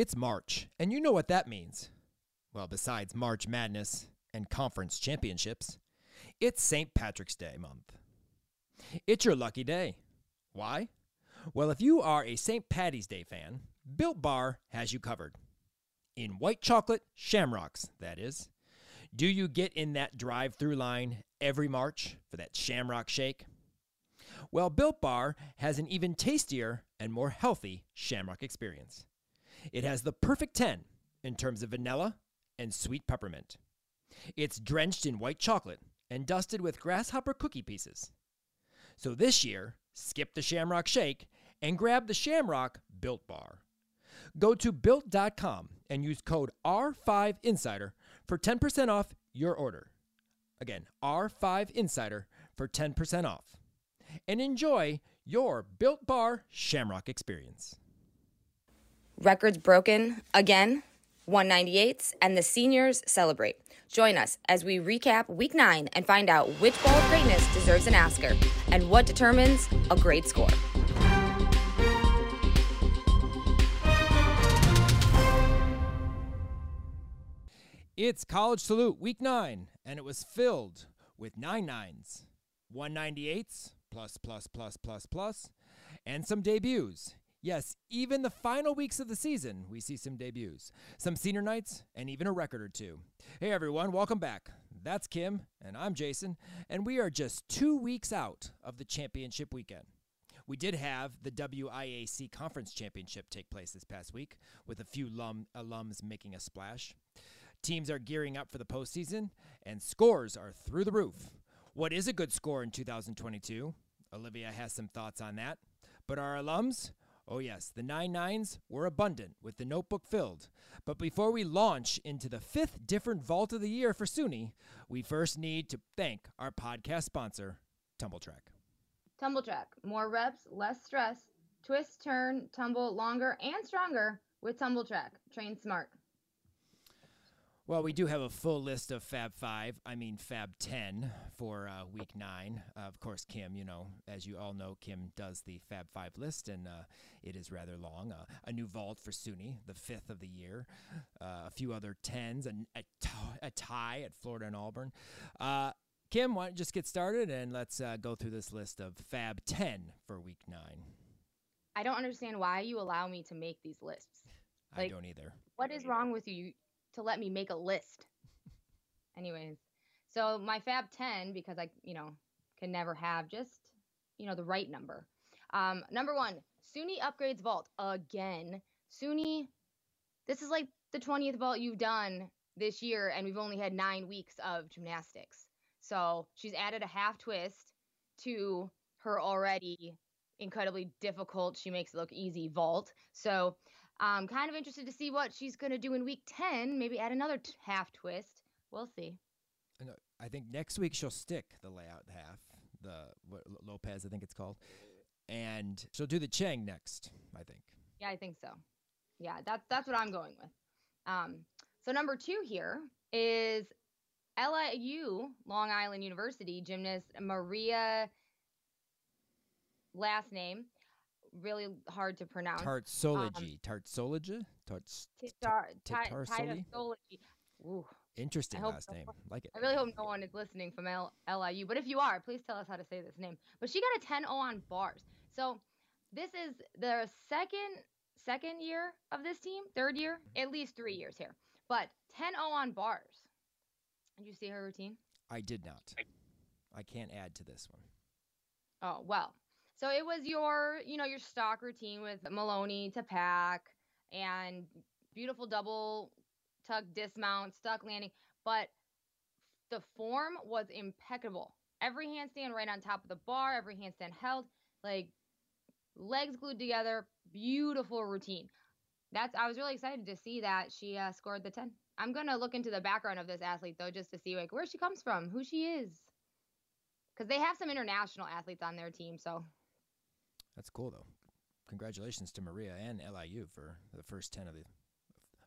It's March, and you know what that means. Well, besides March Madness and conference championships, it's St. Patrick's Day month. It's your lucky day. Why? Well, if you are a St. Patty's Day fan, Built Bar has you covered. In white chocolate shamrocks, that is. Do you get in that drive through line every March for that shamrock shake? Well, Built Bar has an even tastier and more healthy shamrock experience. It has the perfect 10 in terms of vanilla and sweet peppermint. It's drenched in white chocolate and dusted with grasshopper cookie pieces. So this year, skip the Shamrock Shake and grab the Shamrock Built Bar. Go to built.com and use code R5Insider for 10% off your order. Again, R5Insider for 10% off. And enjoy your Built Bar Shamrock experience. Records broken again, 198s, and the seniors celebrate. Join us as we recap week nine and find out which ball of greatness deserves an Oscar and what determines a great score. It's College Salute Week 9, and it was filled with nine nines, 198s, plus, plus, plus, plus, plus, and some debuts. Yes, even the final weeks of the season, we see some debuts, some senior nights, and even a record or two. Hey everyone, welcome back. That's Kim, and I'm Jason, and we are just two weeks out of the championship weekend. We did have the WIAC Conference Championship take place this past week, with a few lum- alums making a splash. Teams are gearing up for the postseason, and scores are through the roof. What is a good score in 2022? Olivia has some thoughts on that. But our alums, oh yes, the nine nines were abundant with the notebook filled. But before we launch into the fifth different vault of the year for SUNY, we first need to thank our podcast sponsor, Tumbl Trak. Tumbl Trak. More reps, less stress. Twist, turn, tumble longer and stronger with Tumbl Trak. Train smart. Well, we do have a full list of Fab 5, I mean Fab 10 for uh, week 9. Uh, of course, Kim, you know, as you all know, Kim does the Fab 5 list, and uh, it is rather long. Uh, a new vault for SUNY, the fifth of the year. Uh, a few other 10s, a, a, tie at Florida and Auburn. Uh, Kim, why don't you just get started and let's go through this list of Fab 10 for week 9. I don't understand why you allow me to make these lists. Like, I don't either. What is wrong with you? To let me make a list. Anyways, so my Fab 10, because I, you know, can never have just, you know, the right number. Um, number one, SUNY upgrades vault again. SUNY, this is like the 20th vault you've done this year, and we've only had nine weeks of gymnastics. So she's added a half twist to her already incredibly difficult, she makes it look easy vault. So I'm kind of interested to see what she's going to do in week 10. Maybe add another t- half twist. We'll see. And I think next week she'll stick the layout half, the what, Lopez, I think it's called. And she'll do the Cheng next, I think. Yeah, I think so. Yeah, that's that's what I'm going with. Um, so number two here is LIU, Long Island University gymnast Maria last name really hard to pronounce. Tartsology. Um, Tartsology? Tarts. Tartsology. Interesting last name. Like it. I really hope no one is listening from L- LIU, but if you are, please tell us how to say this name. But she got a 10 0 on bars. So this is the second second year of this team, third year, at least three years here. But 10 0 on bars. Did you see her routine? I did not. I can't add to this one. Oh, well, so it was your, you know, your stock routine with Maloney to Pak and beautiful double tuck dismount, stuck landing, but the form was impeccable. Every handstand right on top of the bar, every handstand held, like legs glued together, beautiful routine. That's I was really excited to see that she uh, scored the 10. I'm going to look into the background of this athlete though just to see like where she comes from, who she is. Cuz they have some international athletes on their team, so that's cool, though. Congratulations to Maria and LIU for the first 10 of the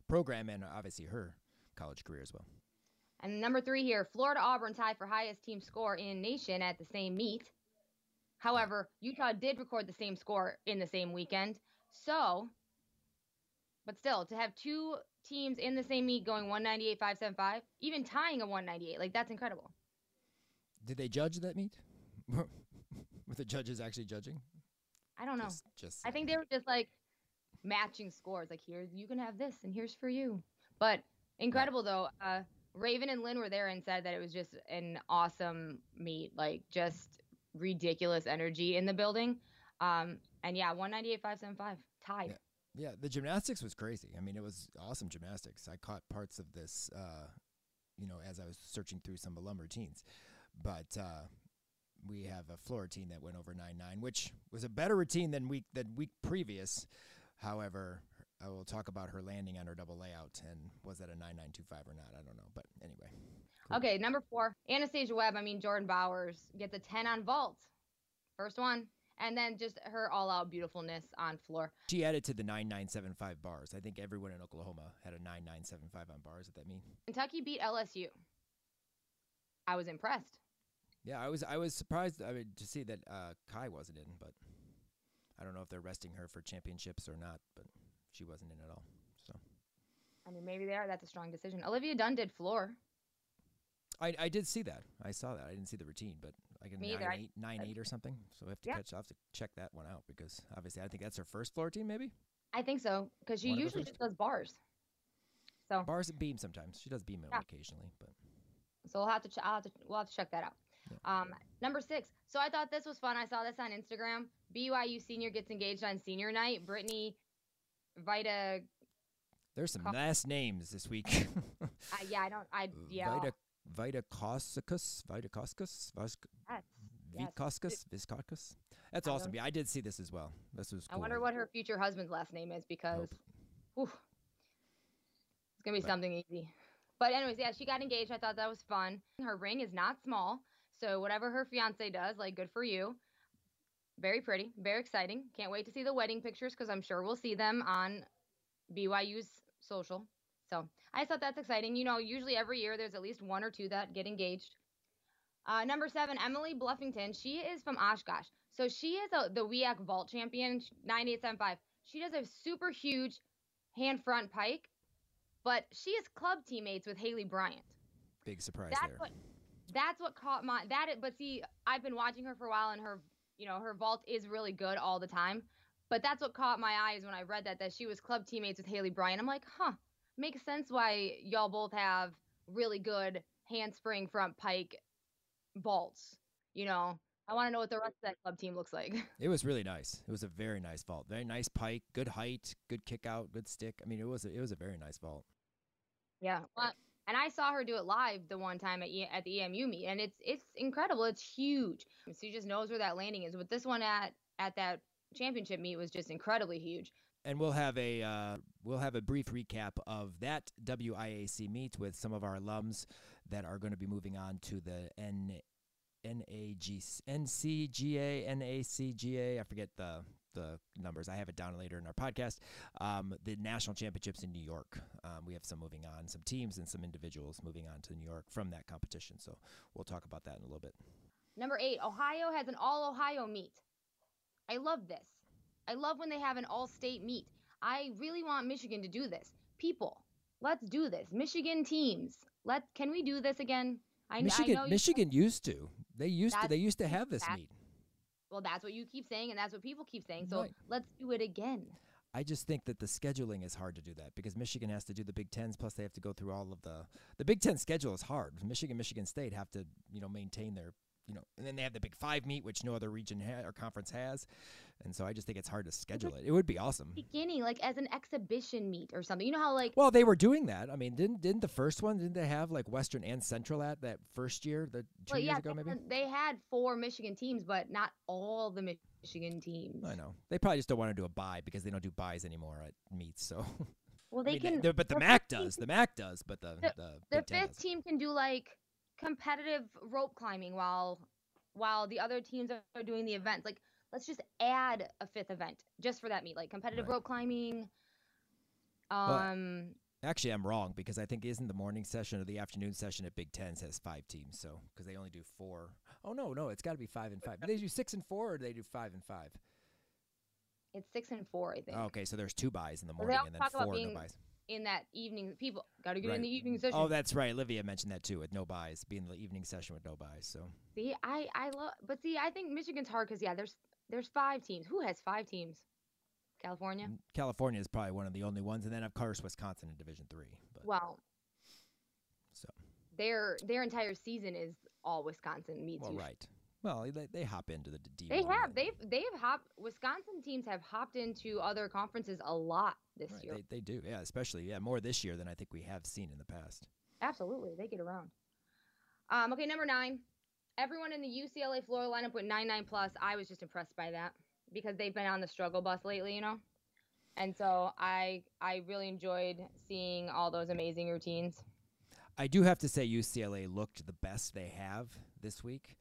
program and obviously her college career as well. And number three here Florida Auburn tie for highest team score in nation at the same meet. However, Utah did record the same score in the same weekend. So but still, to have two teams in the same meet going 198, 575, even tying a 198, like that's incredible. Did they judge that meet? Were the judges actually judging? I don't know. Just, just I think they were just like matching scores. Like here, you can have this, and here's for you. But incredible though. Uh, Raven and Lynn were there and said that it was just an awesome meet. Like just ridiculous energy in the building. Um, and yeah, 198, 575 tied. Yeah. Yeah, the gymnastics was crazy. I mean, it was awesome gymnastics. I caught parts of this, uh, you know, as I was searching through some of alum routines. But uh, we have a floor routine that went over nine nine, which was a better routine than week than week previous. However, I will talk about her landing on her double layout and was that a nine nine two five or not? I don't know, but anyway. Cool. Okay, number four, Anastasia Webb. I mean Jordan Bowers gets a ten on vault, first one and then just her all out beautifulness on floor. She added to the 9975 bars. I think everyone in Oklahoma had a 9975 on bars at that mean. Kentucky beat LSU. I was impressed. Yeah, I was I was surprised I mean, to see that uh, Kai wasn't in, but I don't know if they're resting her for championships or not, but she wasn't in at all. So I mean maybe they are that's a strong decision. Olivia Dunne did floor. I, I did see that. I saw that. I didn't see the routine, but like a nine eight, nine eight or something. So I have to yeah. catch. I have to check that one out because obviously I think that's her first floor team, maybe. I think so because she one usually just does bars. So bars and beam sometimes. She does beam yeah. occasionally, but. So we'll have to. Ch- I'll have to. We'll have to check that out. Um, number six. So I thought this was fun. I saw this on Instagram. BYU senior gets engaged on senior night. Brittany, Vita. There's some last names this week. uh, yeah, I don't. I yeah. Vita Vitakosicus, Vitakosicus, Vitkoskus, Viskoskus. That's awesome. Yeah, I did see this as well. This was. Cool. I wonder what her future husband's last name is because, whew, it's gonna be but, something easy. But anyways, yeah, she got engaged. I thought that was fun. Her ring is not small, so whatever her fiance does, like, good for you. Very pretty, very exciting. Can't wait to see the wedding pictures because I'm sure we'll see them on BYU's social. So I thought that's exciting. You know, usually every year there's at least one or two that get engaged. Uh, number seven, Emily Bluffington. She is from Oshkosh. So she is a, the WIAC vault champion, 9875. She does a super huge hand front pike, but she is club teammates with Haleigh Bryant. Big surprise that's there. What, that's what caught my that. But see, I've been watching her for a while, and her, you know, her vault is really good all the time. But that's what caught my eyes when I read that that she was club teammates with Haleigh Bryant. I'm like, huh, makes sense why y'all both have really good handspring front pike vaults. You know, I want to know what the rest of that club team looks like. It was really nice. It was a very nice vault. Very nice pike, good height, good kick out, good stick. I mean, it was a, it was a very nice vault. Yeah. Well, and I saw her do it live the one time at, e- at the EMU meet, and it's it's incredible. It's huge. She just knows where that landing is. But this one at at that championship meet was just incredibly huge and we'll have a uh, we'll have a brief recap of that WIAC meet with some of our alums that are going to be moving on to the N NAG NCGA NACGA. I forget the the numbers. I have it down later in our podcast. Um, the national championships in New York. Um, we have some moving on, some teams and some individuals moving on to New York from that competition. So we'll talk about that in a little bit. Number eight, Ohio has an all Ohio meet. I love this. I love when they have an all state meet. I really want Michigan to do this. People, let's do this. Michigan teams, let can we do this again? I, Michigan, I Michigan used to. They used to. They used to have this meet. Well, that's what you keep saying, and that's what people keep saying. So right. let's do it again. I just think that the scheduling is hard to do that because Michigan has to do the Big Tens, plus they have to go through all of the the Big Ten schedule is hard. Michigan, Michigan State have to you know maintain their you know, and then they have the Big Five meet, which no other region ha- or conference has, and so I just think it's hard to schedule it. It would be awesome. Beginning like as an exhibition meet or something. You know how like well they were doing that. I mean, didn't didn't the first one didn't they have like Western and Central at that first year, the two well, years yeah, ago maybe? They had four Michigan teams, but not all the Michigan teams. I know they probably just don't want to do a bye because they don't do byes anymore at meets. So. Well, they I mean, can. but the MAC does. The MAC does, but the the, the, the fifth team can do like competitive rope climbing while while the other teams are doing the events. Like, let's just add a fifth event just for that meet, like competitive right. rope climbing. Um, well, actually, I'm wrong because I think isn't the morning session or the afternoon session at Big Ten has five teams. So because they only do four. Oh no, no, it's got to be five and five. Do they do six and four, or do they do five and five? It's six and four, I think. okay, so there's two byes in the morning all and then four no being byes. In that evening, people got to get Right. in the evening session. Oh, that's right. Olivia mentioned that too, with no byes, being the evening session with no byes. So see, I I love, but see, I think Michigan's hard because yeah, there's there's five teams. Who has five teams? California. Mm, California is probably one of the only ones, and then of course Wisconsin in Division Three. But Well, so their their entire season is all Wisconsin meets. well, right. Well, they, they hop into the D. They have they've they've hopped. Wisconsin teams have hopped into other conferences a lot this Right, year. they, they do, yeah. Especially, yeah, more this year than I think we have seen in the past. Absolutely, they get around. Um, okay, number nine. Everyone in the UCLA Florida lineup went nine nine plus. I was just impressed by that because they've been on the struggle bus lately, you know. And so I I really enjoyed seeing all those amazing routines. I do have to say UCLA looked the best they have this week.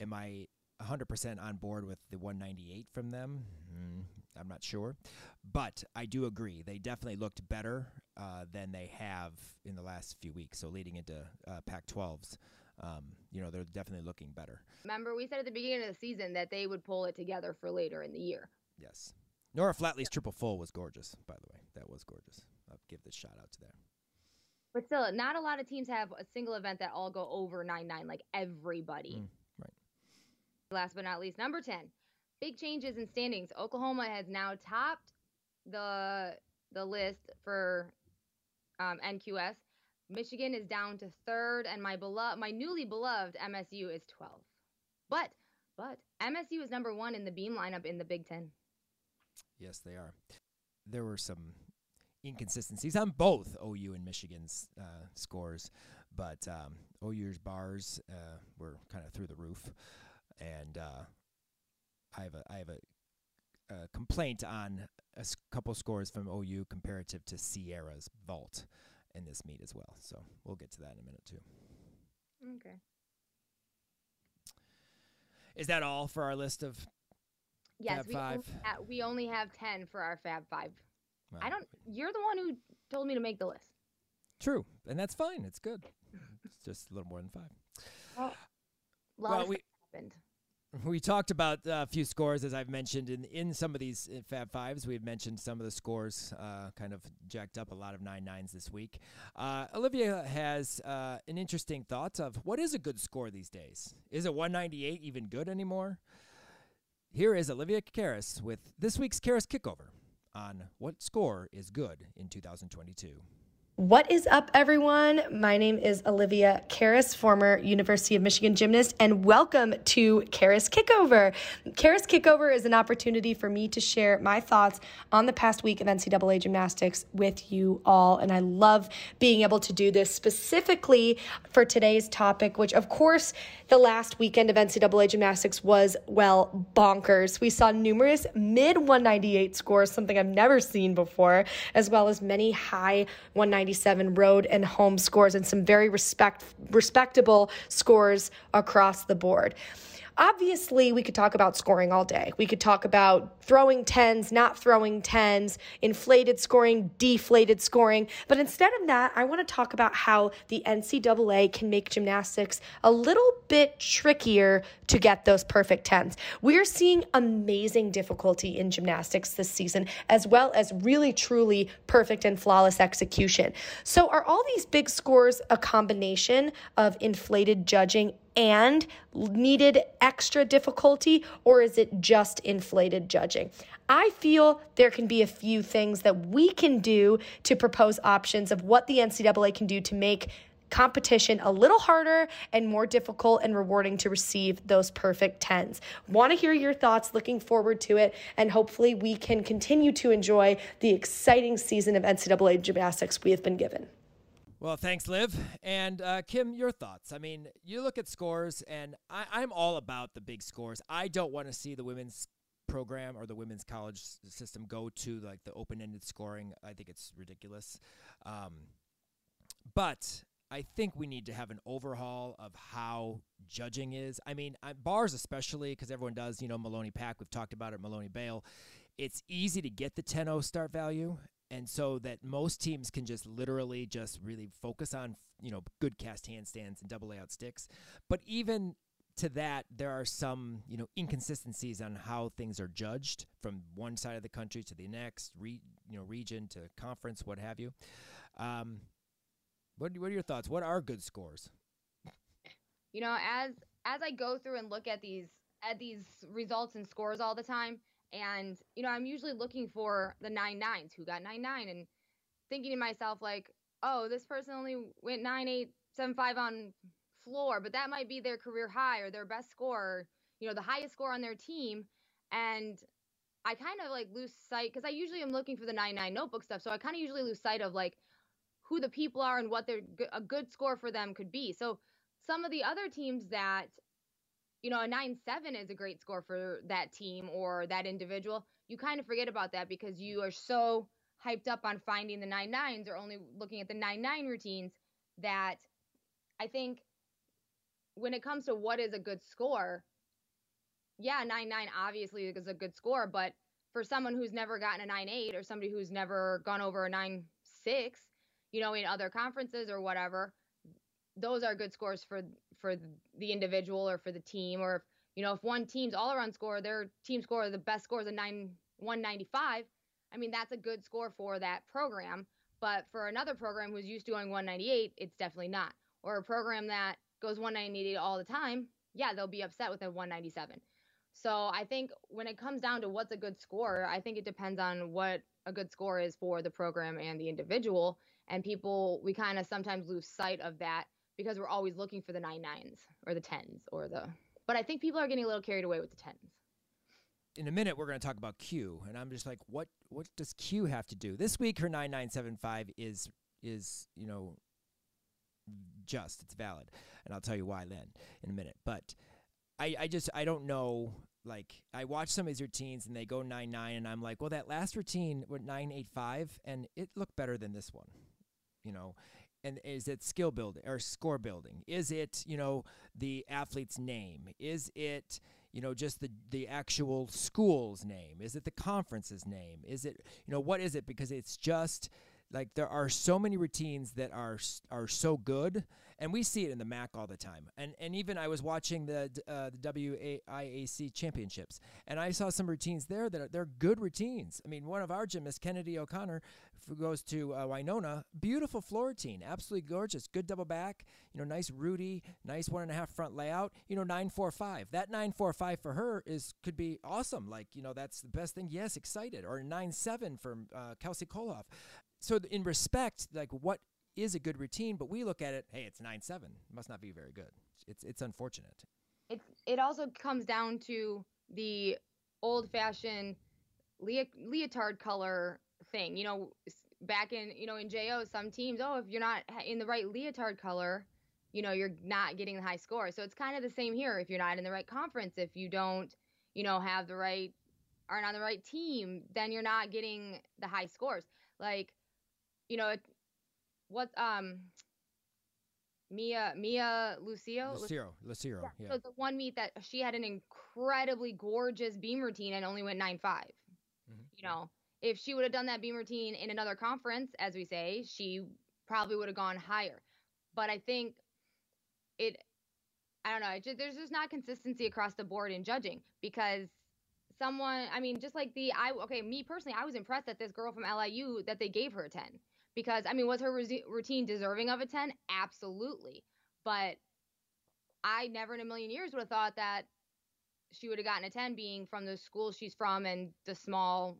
Am I 100% on board with the 198 from them? Mm, I'm not sure. But I do agree. They definitely looked better uh, than they have in the last few weeks. So leading into uh, Pac 12s, um, you know, they're definitely looking better. Remember, we said at the beginning of the season that they would pull it together for later in the year. Yes. Nora Flatley's triple full was gorgeous, by the way. That was gorgeous. I'll give this shout out to that. But still, not a lot of teams have a single event that all go over nine nine like everybody. Mm. Last but not least, number ten, big changes in standings. Oklahoma has now topped the the list for um, NQS. Michigan is down to third, and my beloved, my newly beloved MSU is 12. But but MSU is number one in the beam lineup in the Big Ten. Yes, they are. There were some inconsistencies on both OU and Michigan's uh, scores, but um, OU's bars uh, were kind of through the roof, and uh, I have a I have a, a complaint on a couple scores from OU comparative to Sierra's vault in this meet as well. So we'll get to that in a minute too. Okay. Is that all for our list of? Yes, Fab we Five. Only ha- we only have ten for our Fab Five. well, I don't. You're the one who told me to make the list. True, and that's fine. It's good. It's just a little more than five. Well, Well, we- happened. We talked about uh, a few scores, as I've mentioned in in some of these uh, Fab Fives. We've mentioned some of the scores, uh, kind of jacked up a lot of nine nines this week. Uh, Olivia has uh, an interesting thought of what is a good score these days. Is a 198 even good anymore? Here is Olivia Karas with this week's Karas Kickover on what score is good in 2022. What is up, everyone? My name is Olivia Karas, former University of Michigan gymnast, and welcome to Karas Kickover. Karas Kickover is an opportunity for me to share my thoughts on the past week of NCAA gymnastics with you all, and I love being able to do this specifically for today's topic, which, of course, the last weekend of NCAA gymnastics was, well, bonkers. We saw numerous mid 198 scores, something I've never seen before, as well as many high 197 road and home scores and some very respect, respectable scores across the board. Obviously, we could talk about scoring all day. We could talk about throwing tens, not throwing tens, inflated scoring, deflated scoring. But instead of that, I want to talk about how the NCAA can make gymnastics a little bit trickier to get those perfect tens. We're seeing amazing difficulty in gymnastics this season, as well as really, truly perfect and flawless execution. So, are all these big scores a combination of inflated judging and needed extra difficulty, or is it just inflated judging? I feel there can be a few things that we can do to propose options of what the NCAA can do to make competition a little harder and more difficult and rewarding to receive those perfect tens. Want to hear your thoughts, looking forward to it, and hopefully we can continue to enjoy the exciting season of NCAA gymnastics we have been given. Well, thanks, Liv. And uh, Kim, your thoughts. I mean, you look at scores, and I, I'm all about the big scores. I don't want to see the women's program or the women's college system go to like the open-ended scoring. I think it's ridiculous. Um, but I think we need to have an overhaul of how judging is. I mean, I, bars especially because everyone does. You know, Maloney Pak. We've talked about it. Maloney bail. It's easy to get the 10-0 start value, and so that most teams can just literally just really focus on you know good cast handstands and double layout sticks. But even to that, there are some, you know, inconsistencies on how things are judged from one side of the country to the next, re, you know, region to conference, what have you. Um, what what are your thoughts? What are good scores? You know, as as I go through and look at these at these results and scores all the time, and you know, I'm usually looking for the nine nines who got nine nine, and thinking to myself like, oh, this person only went nine eight seven five on floor, but that might be their career high or their best score, you know, the highest score on their team, and I kind of like lose sight because I usually am looking for the nine nine notebook stuff, so I kind of usually lose sight of like who the people are and what their a good score for them could be. So some of the other teams that you know, a 9 7 is a great score for that team or that individual. You kind of forget about that because you are so hyped up on finding the 9 9s or only looking at the 9 9 routines that I think when it comes to what is a good score, yeah, 9 9 obviously is a good score, but for someone who's never gotten a 9 8 or somebody who's never gone over a 9 6, you know, in other conferences or whatever, those are good scores for for the individual or for the team or if you know if one team's all around score their team score the best score is a 9 195 i mean that's a good score for that program. But for another program who's used to going 198 it's definitely not. Or a program that goes 198 all the time yeah they'll be upset with a 197 so i think when it comes down to what's a good score i think it depends on what a good score is for the program and the individual. And people we kind of sometimes lose sight of that because we're always looking for the nine nines or the tens or the. But I think people are getting a little carried away with the tens. In a minute, we're going to talk about Q, and I'm just like, what? What does Q have to do this week? Her nine nine seven five is is you know just it's valid, and I'll tell you why then in a minute. But I I just I don't know. Like I watch some of these routines and they go nine nine, and I'm like, well, that last routine went nine eight five, and it looked better than this one you know and is it skill building or score building? Is it you know the athlete's name? Is it you know just the the actual school's name? Is it the conference's name? Is it you know what is it? Because it's just like there are so many routines that are are so good and we see it in the MAC all the time. And and even I was watching the uh, the WIAC championships, and I saw some routines there that are they're good routines. I mean, one of our gymnasts, Kennedy O'Connor, goes to uh, Winona, beautiful floor routine, absolutely gorgeous, good double back, you know, nice Rudy, nice one and a half front layout, you know, nine four five. That nine four five for her is could be awesome. Like you know, that's the best thing. Yes, excited. Or nine seven for uh, Kelsey Koloff. So in respect, like what is a good routine, but we look at it, hey, it's nine seven. It Must not be very good. It's it's unfortunate. It it also comes down to the old fashioned le- leotard color thing. You know, back in you know in JO, some teams, oh, if you're not in the right leotard color, you know, you're not getting the high score. So it's kind of the same here. If you're not in the right conference, if you don't, you know, have the right aren't on the right team, then you're not getting the high scores. Like, you know, it, what um Mia Mia Lucio Lucero Lucero yeah, yeah. So the one meet that she had an incredibly gorgeous beam routine and only went nine five. Mm-hmm. You know, if she would have done that beam routine in another conference, as we say, she probably would have gone higher. But I think it, I don't know, just, there's just not consistency across the board in judging because someone, I mean, just like the I okay, me personally, I was impressed that this girl from LIU that they gave her a ten because I mean, was her routine deserving of a 10? Absolutely. But I never in a million years would have thought that she would have gotten a 10 being from the school she's from and the small,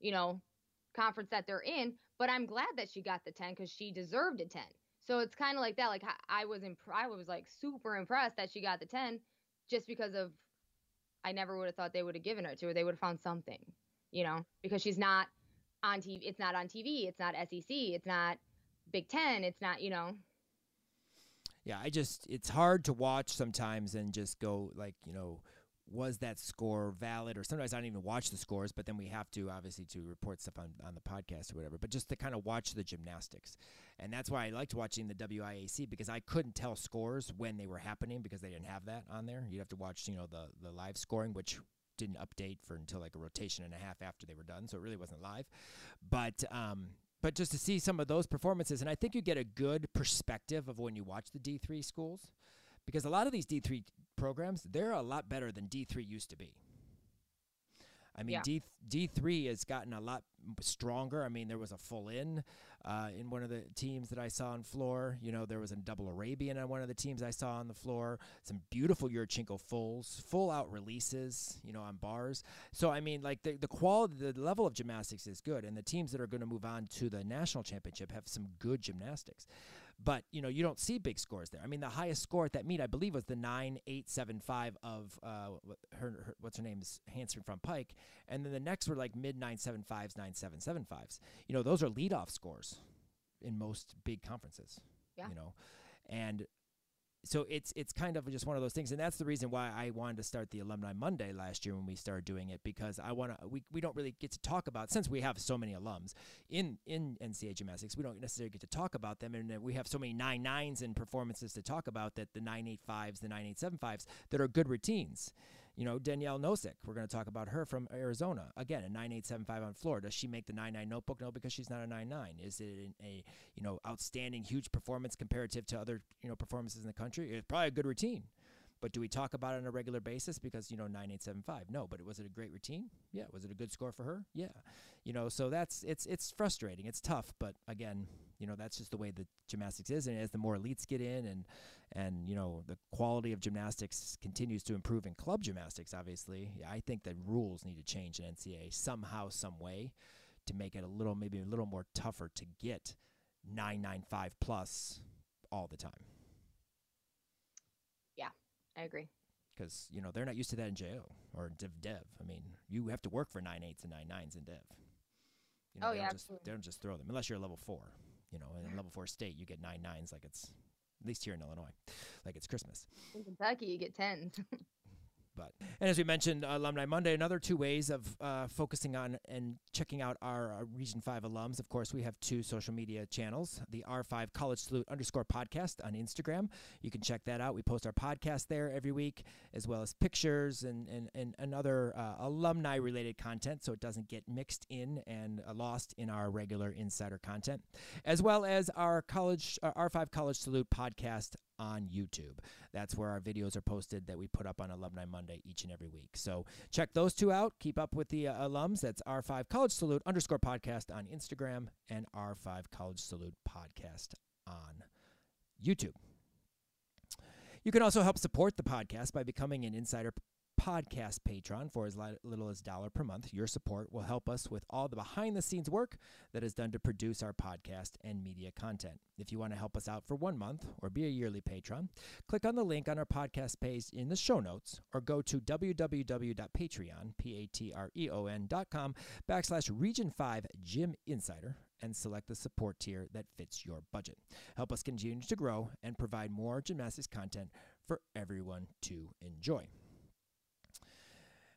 you know, conference that they're in. But I'm glad that she got the 10 because she deserved a 10. So it's kind of like that. Like I was imp- I was like super impressed that she got the 10 just because of I never would have thought they would have given her to her. They would have found something, you know, because she's not on TV. It's not on TV. It's not SEC. It's not Big Ten. It's not, you know. Yeah, I just, it's hard to watch sometimes and just go, like, you know, was that score valid? Or sometimes I don't even watch the scores, but then we have to, obviously, to report stuff on, on the podcast or whatever, but just to kind of watch the gymnastics. And that's why I liked watching the WIAC because I couldn't tell scores when they were happening because they didn't have that on there. You'd have to watch, you know, the, the live scoring, which didn't update for until like a rotation and a half after they were done, so it really wasn't live. But um, but just to see some of those performances, and I think you get a good perspective of when you watch the D three schools, because a lot of these D three programs, they're a lot better than D3 used to be. I mean, Yeah. D D three has gotten a lot stronger. I mean, there was a full in uh, in one of the teams that I saw on floor. You know, there was a double Arabian on one of the teams I saw on the floor. Some beautiful Yurchenko fulls, full out releases. You know, on bars. So I mean, like the the quality, the level of gymnastics is good, and the teams that are going to move on to the national championship have some good gymnastics. But you know, you don't see big scores there. I mean, the highest score at that meet, I believe, was the nine eight seven five of uh, her, her what's her name is Hanson from Pike, and then the next were like mid nine seven fives, nine seven seven fives. You know, those are leadoff scores in most big conferences. Yeah. You know, and so it's it's kind of just one of those things, and that's the reason why I wanted to start the Alumni Monday last year when we started doing it because I want to we, we don't really get to talk about since we have so many alums in in NCAA gymnastics we don't necessarily get to talk about them and we have so many nine nines and performances to talk about that the nine eight fives the nine eight seven fives that are good routines. You know, Danielle Nosik, we're going to talk about her from Arizona. Again, a 9875 on floor. Does she make the 99 notebook? No, because she's not a 99. Is it a, you know, outstanding, huge performance comparative to other, you know, performances in the country? It's probably a good routine. But do we talk about it on a regular basis because, you know, 9875? No, but it was it a great routine? Yeah. Was it a good score for her? Yeah. You know, so that's, it's, it's frustrating. It's tough. But again, you know, that's just the way the gymnastics is. And as the more elites get in and, and, you know, the quality of gymnastics continues to improve in club gymnastics, obviously, I think the rules need to change in NCAA somehow, some way to make it a little, maybe a little more tougher to get 995 plus all the time. I agree. because you know they're not used to that in JO or Div Dev. I mean, you have to work for nine eights and nine nines in Dev. You know, Oh, they yeah, don't just absolutely. they don't just throw them unless you're a level four. You know, in level four state, you get nine nines like it's at least here in Illinois, like it's Christmas. In Kentucky, you get tens. But and as we mentioned, Alumni Monday, another two ways of uh, focusing on and checking out our uh, Region Five alums. Of course, we have two social media channels: the R5 College Salute underscore podcast on Instagram. You can check that out. We post our podcast there every week, as well as pictures and and and, and other uh, alumni related content, so it doesn't get mixed in and lost in our regular insider content, as well as our college uh, R5 College Salute podcast on YouTube. That's where our videos are posted that we put up on Alumni Monday each and every week. So check those two out. Keep up with the uh, alums. That's R5 College Salute underscore podcast on Instagram and R5 College Salute podcast on YouTube. You can also help support the podcast by becoming an insider podcast patron for as little as dollar per month. Your support will help us with all the behind the scenes work that is done to produce our podcast and media content. If you want to help us out for one month or be a yearly patron, click on the link on our podcast page in the show notes or go to www.patreon, P-A-T-R-E-O-N E dot com backslash region 5 gym insider and select the support tier that fits your budget. Help us continue to grow and provide more gymnastics content for everyone to enjoy.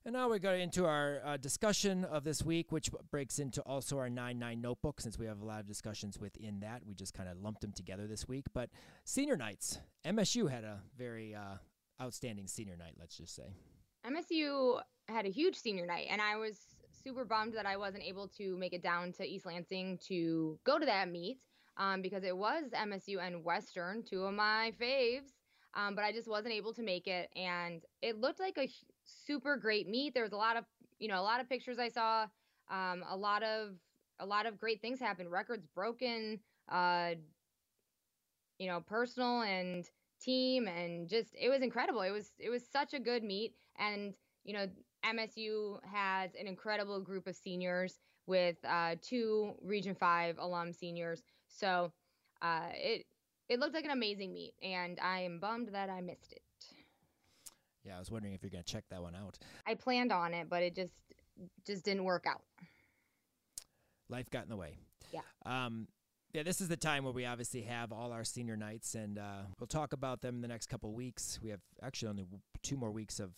And now we go into our uh, discussion of this week, which breaks into also our 9 9 notebook, since we have a lot of discussions within that. We just kind of lumped them together this week. But senior nights, MSU had a very uh, outstanding senior night, let's just say. MSU had a huge senior night, and I was super bummed that I wasn't able to make it down to East Lansing to go to that meet um, because it was MSU and Western, two of my faves. Um, but I just wasn't able to make it, and it looked like a super great meet. There was a lot of, you know, a lot of pictures I saw, um, a lot of, a lot of great things happened. Records broken, uh, you know, personal and team, and just it was incredible. It was, it was such a good meet, and you know, MSU has an incredible group of seniors with uh, two Region Five alum seniors. So uh, it it looked like an amazing meet, and I am bummed that I missed it. Yeah, I was wondering if you're going to check that one out. I planned on it, but it just just didn't work out. Life got in the way. Yeah. Um, yeah, this is the time where we obviously have all our senior nights, and uh, we'll talk about them in the next couple weeks. We have actually only two more weeks of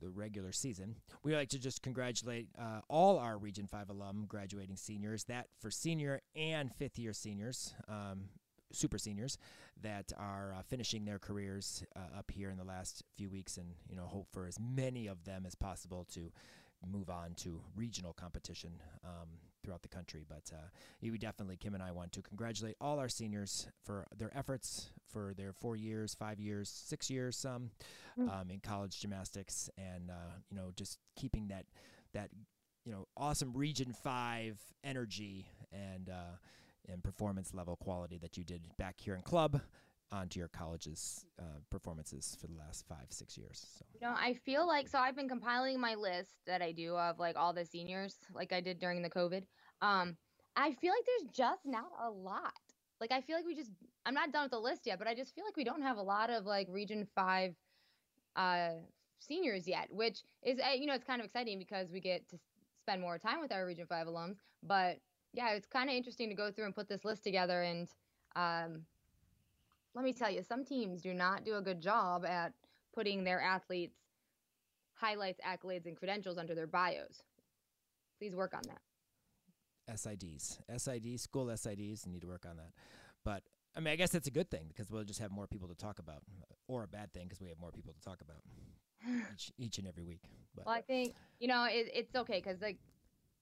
the regular season. We like to just congratulate uh, all our Region 5 alum graduating seniors, that for senior and fifth year seniors, um, super seniors, that are uh, finishing their careers uh, up here in the last few weeks, and you know hope for as many of them as possible to move on to regional competition um, throughout the country. But uh, we definitely, Kim and I, want to congratulate all our seniors for their efforts for their four years, five years, six years, some um, in college gymnastics, and uh, you know just keeping that that you know awesome Region Five energy and uh, and performance level quality that you did back here in club onto your college's uh, performances for the last five six years so You know, I feel like so I've been compiling my list that I do of like all the seniors, like I did during the COVID. Um, I feel like there's just not a lot. Like I feel like we just I'm not done with the list yet, but I just feel like we don't have a lot of like Region Five uh seniors yet, which is uh, you know it's kind of exciting because we get to spend more time with our Region Five alums. But yeah, it's kind of interesting to go through and put this list together and um, let me tell you, some teams do not do a good job at putting their athletes' highlights, accolades, and credentials under their bios. Please work on that. sids sids school sids need to work on that but i mean i guess that's a good thing because we'll just have more people to talk about or a bad thing because we have more people to talk about each, each and every week but Well, I think you know it, it's okay because like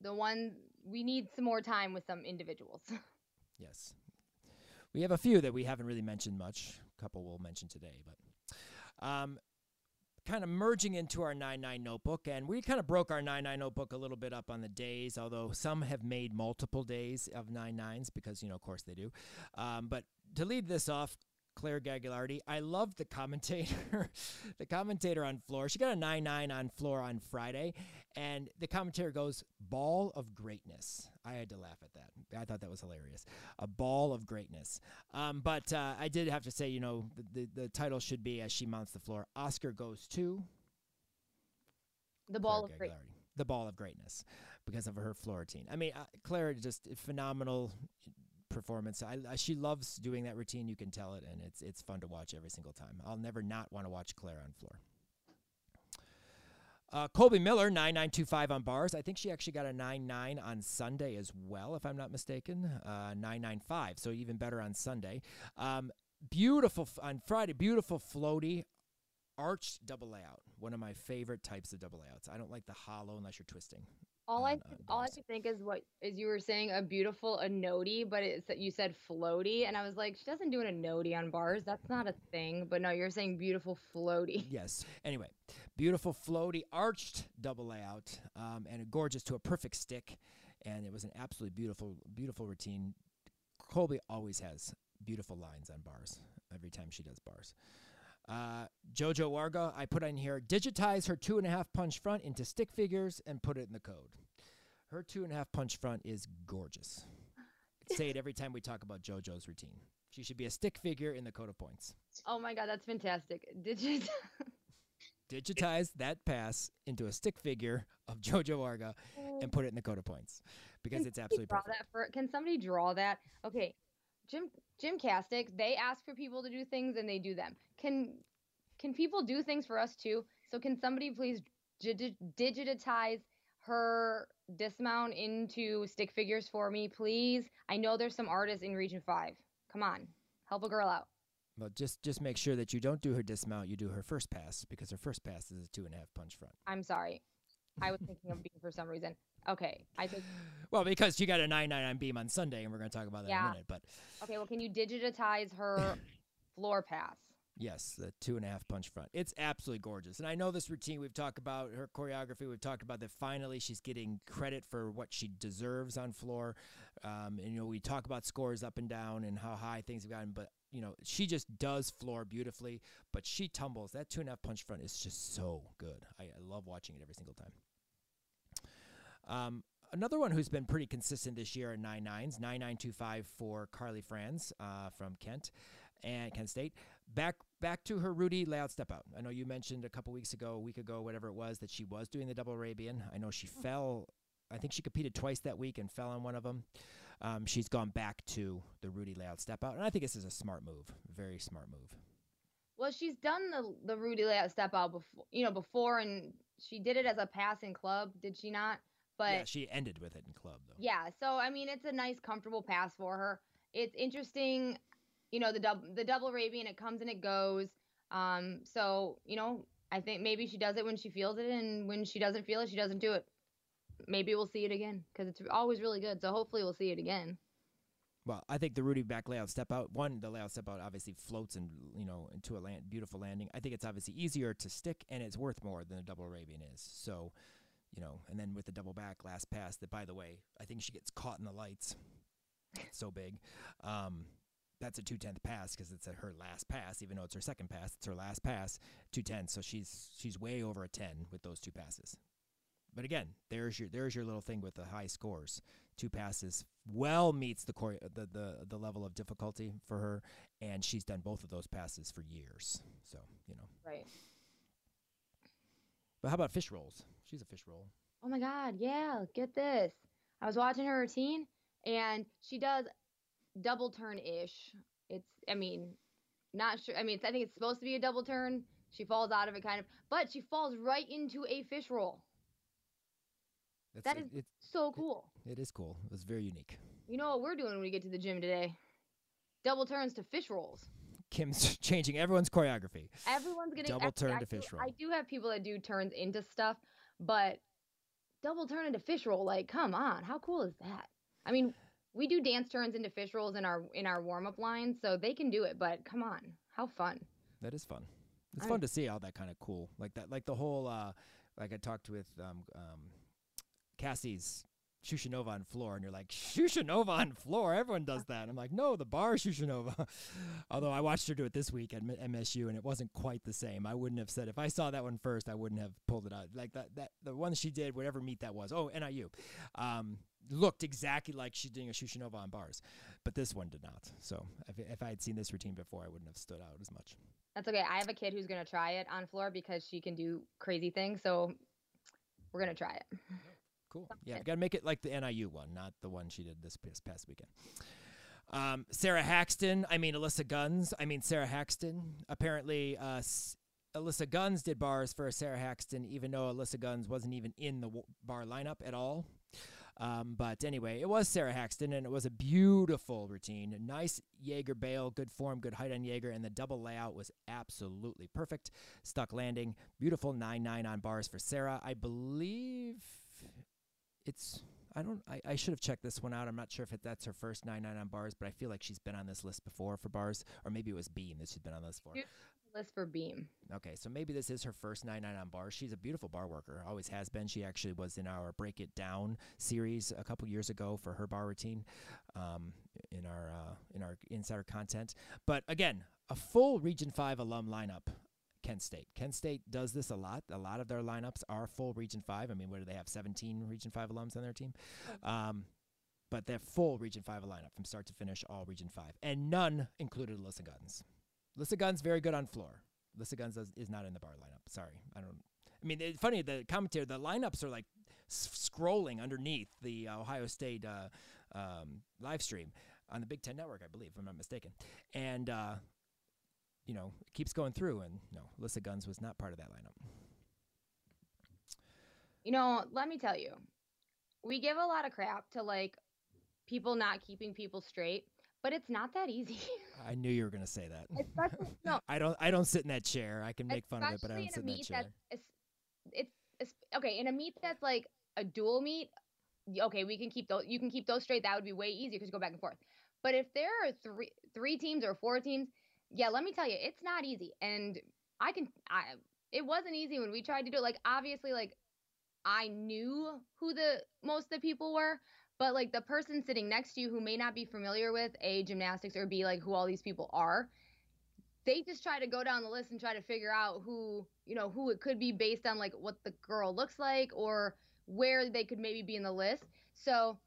the one we need some more time with some individuals. Yes. We have a few that we haven't really mentioned much. A couple we'll mention today, but um, kind of merging into our 9 9 notebook. And we kind of broke our 9 9 notebook a little bit up on the days, although some have made multiple days of 99s because, you know, of course they do. Um, but to lead this off, Claire Gagliardi. I love the commentator, the commentator on floor. She got a 9 9 on floor on Friday, and the commentator goes, Ball of greatness. I had to laugh at that. I thought that was hilarious. A ball of greatness. Um, but uh, I did have to say, you know, the, the, the title should be as she mounts the floor Oscar goes to The ball Claire of great. Gagliardi. The ball of greatness because of her floor routine. I mean, uh, Claire just phenomenal performance. I, I, she loves doing that routine. You can tell it, and it's it's fun to watch every single time. I'll never not want to watch Claire on floor. Uh, Colby Miller, 9925 on bars. I think she actually got a 99 on Sunday as well, if I'm not mistaken. Uh, 995, so even better on Sunday. Um, beautiful on Friday, beautiful floaty arched double layout. One of my favorite types of double layouts. I don't like the hollow unless you're twisting. All I uh, all I could think is what is you were saying a beautiful a noti, but it's you said floaty, and I was like, she doesn't do a noti on bars. That's not a thing. But no, you're saying beautiful floaty. Yes. Anyway, beautiful floaty arched double layout, um, and a gorgeous to a perfect stick, and it was an absolutely beautiful, beautiful routine. Colby always has beautiful lines on bars every time she does bars. Uh, Jojo Warga, I put in here, digitize her two and a half punch front into stick figures and put it in the code. Her two and a half punch front is gorgeous. Say it every time we talk about JoJo's routine. She should be a stick figure in the code of points. Oh my god, that's fantastic. You? digitize that pass into a stick figure of Jojo Arga and put it in the code of points because Can it's absolutely draw perfect. that for can somebody draw that okay jim GymCastic they ask for people to do things and they do them. Can can people do things for us too? So can somebody please digi- digitize her dismount into stick figures for me please? I know there's some artists in region 5 come on help a girl out. But just just make sure that you don't do her dismount, you do her first pass because her first pass is a two and a half punch front. i'm sorry. I was thinking of being for some reason okay i think Well, because you got a nine nine on beam on Sunday, and we're going to talk about that in a minute. But okay well can you digitize her floor pass yes, the two and a half punch front. It's absolutely gorgeous. And I know this routine we've talked about her choreography. We've talked about that. Finally, she's getting credit for what she deserves on floor. Um, and you know, we talk about scores up and down and how high things have gotten, but you know, she just does floor beautifully. But she tumbles. That two and a half punch front is just so good. I, I love watching it every single time. Um, another one who's been pretty consistent this year at nine nines, nine nine two five for Carly Franz uh, from Kent and Kent State. Back back to her Rudy layout step out. I know you mentioned a couple weeks ago, a week ago, whatever it was, that she was doing the double Arabian. I know she fell. I think she competed twice that week and fell on one of them. Um, she's gone back to the Rudy layout step out, and I think this is a smart move, very smart move. Well, she's done the the Rudy layout step out before, you know, before, and she did it as a passing club, did she not? But yeah, she ended with it in club though. yeah, so I mean, it's a nice, comfortable pass for her. It's interesting, you know, the double the double Arabian, it comes and it goes. Um, so you know, I think maybe she does it when she feels it, and when she doesn't feel it, she doesn't do it. Maybe we'll see it again because it's always really good. So hopefully we'll see it again. Well, I think the Rudy back layout step out. One, the layout step out obviously floats and you know into a land, beautiful landing. I think it's obviously easier to stick, and it's worth more than a double Arabian is. So, you know, and then with the double back last pass, that by the way, I think she gets caught in the lights. So big. Um, that's a two tenth pass because it's her last pass, even though it's her second pass. It's her last pass, two tenths. So she's she's way over a ten with those two passes. But again, there's your there's your little thing with the high scores. Two passes well meets the core the, the the level of difficulty for her, and she's done both of those passes for years. So you know. Right. But how about fish rolls? She's a fish roll. Oh my God, yeah, get this. I was watching her routine and she does double turn ish. It's, I mean, not sure. I mean, I think it's supposed to be a double turn. She falls out of it kind of, but she falls right into a fish roll. That's, That it- is it, so cool. it is cool. It was very unique. You know what we're doing when we get to the gym today? Double turns to fish rolls. Kim's changing everyone's choreography. Everyone's getting Double turn I to fish roll. I do have people that do turns into stuff, but double turn into fish roll, like, come on, how cool is that? I mean, we do dance turns into fish rolls in our in our warm up lines, so they can do it. But come on, how fun! That is fun. It's I- fun to see all that kind of cool, like that, like the whole, uh, like I talked with um, um, Cassie's Shushunova on floor, and you're like Shushunova on floor. Everyone does that. I'm like, no, the bar is Shushunova. Although I watched her do it this week at M- MSU, and it wasn't quite the same. I wouldn't have said if I saw that one first, I wouldn't have pulled it out. Like that, that the one she did, whatever meet that was. Oh, NIU. Um, looked exactly like she's doing a Shushunova on bars, but this one did not. So if, if I had seen this routine before, I wouldn't have stood out as much. That's okay. I have a kid who's gonna try it on floor because she can do crazy things, so we're gonna try it. Cool. Yeah, we got to make it like the NIU one, not the one she did this past, past weekend. Um, Sarah Haxton, I mean Alyssa Guns, I mean Sarah Haxton. Apparently, uh, S- Alyssa Guns did bars for Sarah Haxton, even though Alyssa Guns wasn't even in the w- bar lineup at all. Um, but anyway, it was Sarah Haxton, and it was a beautiful routine. A nice Jaeger bail, good form, good height on Jaeger, and the double layout was absolutely perfect. Stuck landing, beautiful 9 9 on bars for Sarah. I believe it's. I don't. I, I should have checked this one out. I'm not sure if it, that's her first 9 9 on bars, but I feel like she's been on this list before for bars, or maybe it was Beam that she's been on this for. List for beam. Okay, so maybe this is her first 9 9 on bars. She's a beautiful bar worker, always has been. She actually was in our Break It Down series a couple years ago for her bar routine um, in our uh, in our insider content. But again, a full Region 5 alum lineup. Kent State. Kent State does this a lot. A lot of their lineups are full Region 5. I mean, what do they have? 17 Region 5 alums on their team? Um, but they're full Region 5 lineup from start to finish, all Region 5. And none included Alyssa Guns. Alyssa Guns very good on floor. Alyssa Guns does, is not in the bar lineup. Sorry, I don't. I mean, it's funny. The commentary, the lineups are like s- scrolling underneath the Ohio State uh, um, live stream on the Big Ten Network, I believe, if I'm not mistaken. And uh, you know, it keeps going through. And no, Alyssa Guns was not part of that lineup. You know, let me tell you, we give a lot of crap to like people not keeping people straight, but it's not that easy. I knew you were going to say that. No, I don't. I don't sit in that chair. I can make fun of it, but I especially don't in a sit in that chair. it's it's okay in a meet that's like a dual meet. Okay, we can keep those. You can keep those straight. That would be way easier because you go back and forth. But if there are three three teams or four teams, yeah, let me tell you, it's not easy. And I can, I it wasn't easy when we tried to do it. Like obviously, like I knew who the most of the people were, but like the person sitting next to you who may not be familiar with a gymnastics or be like who all these people are, they just try to go down the list and try to figure out who you know who it could be based on like what the girl looks like or where they could maybe be in the list. So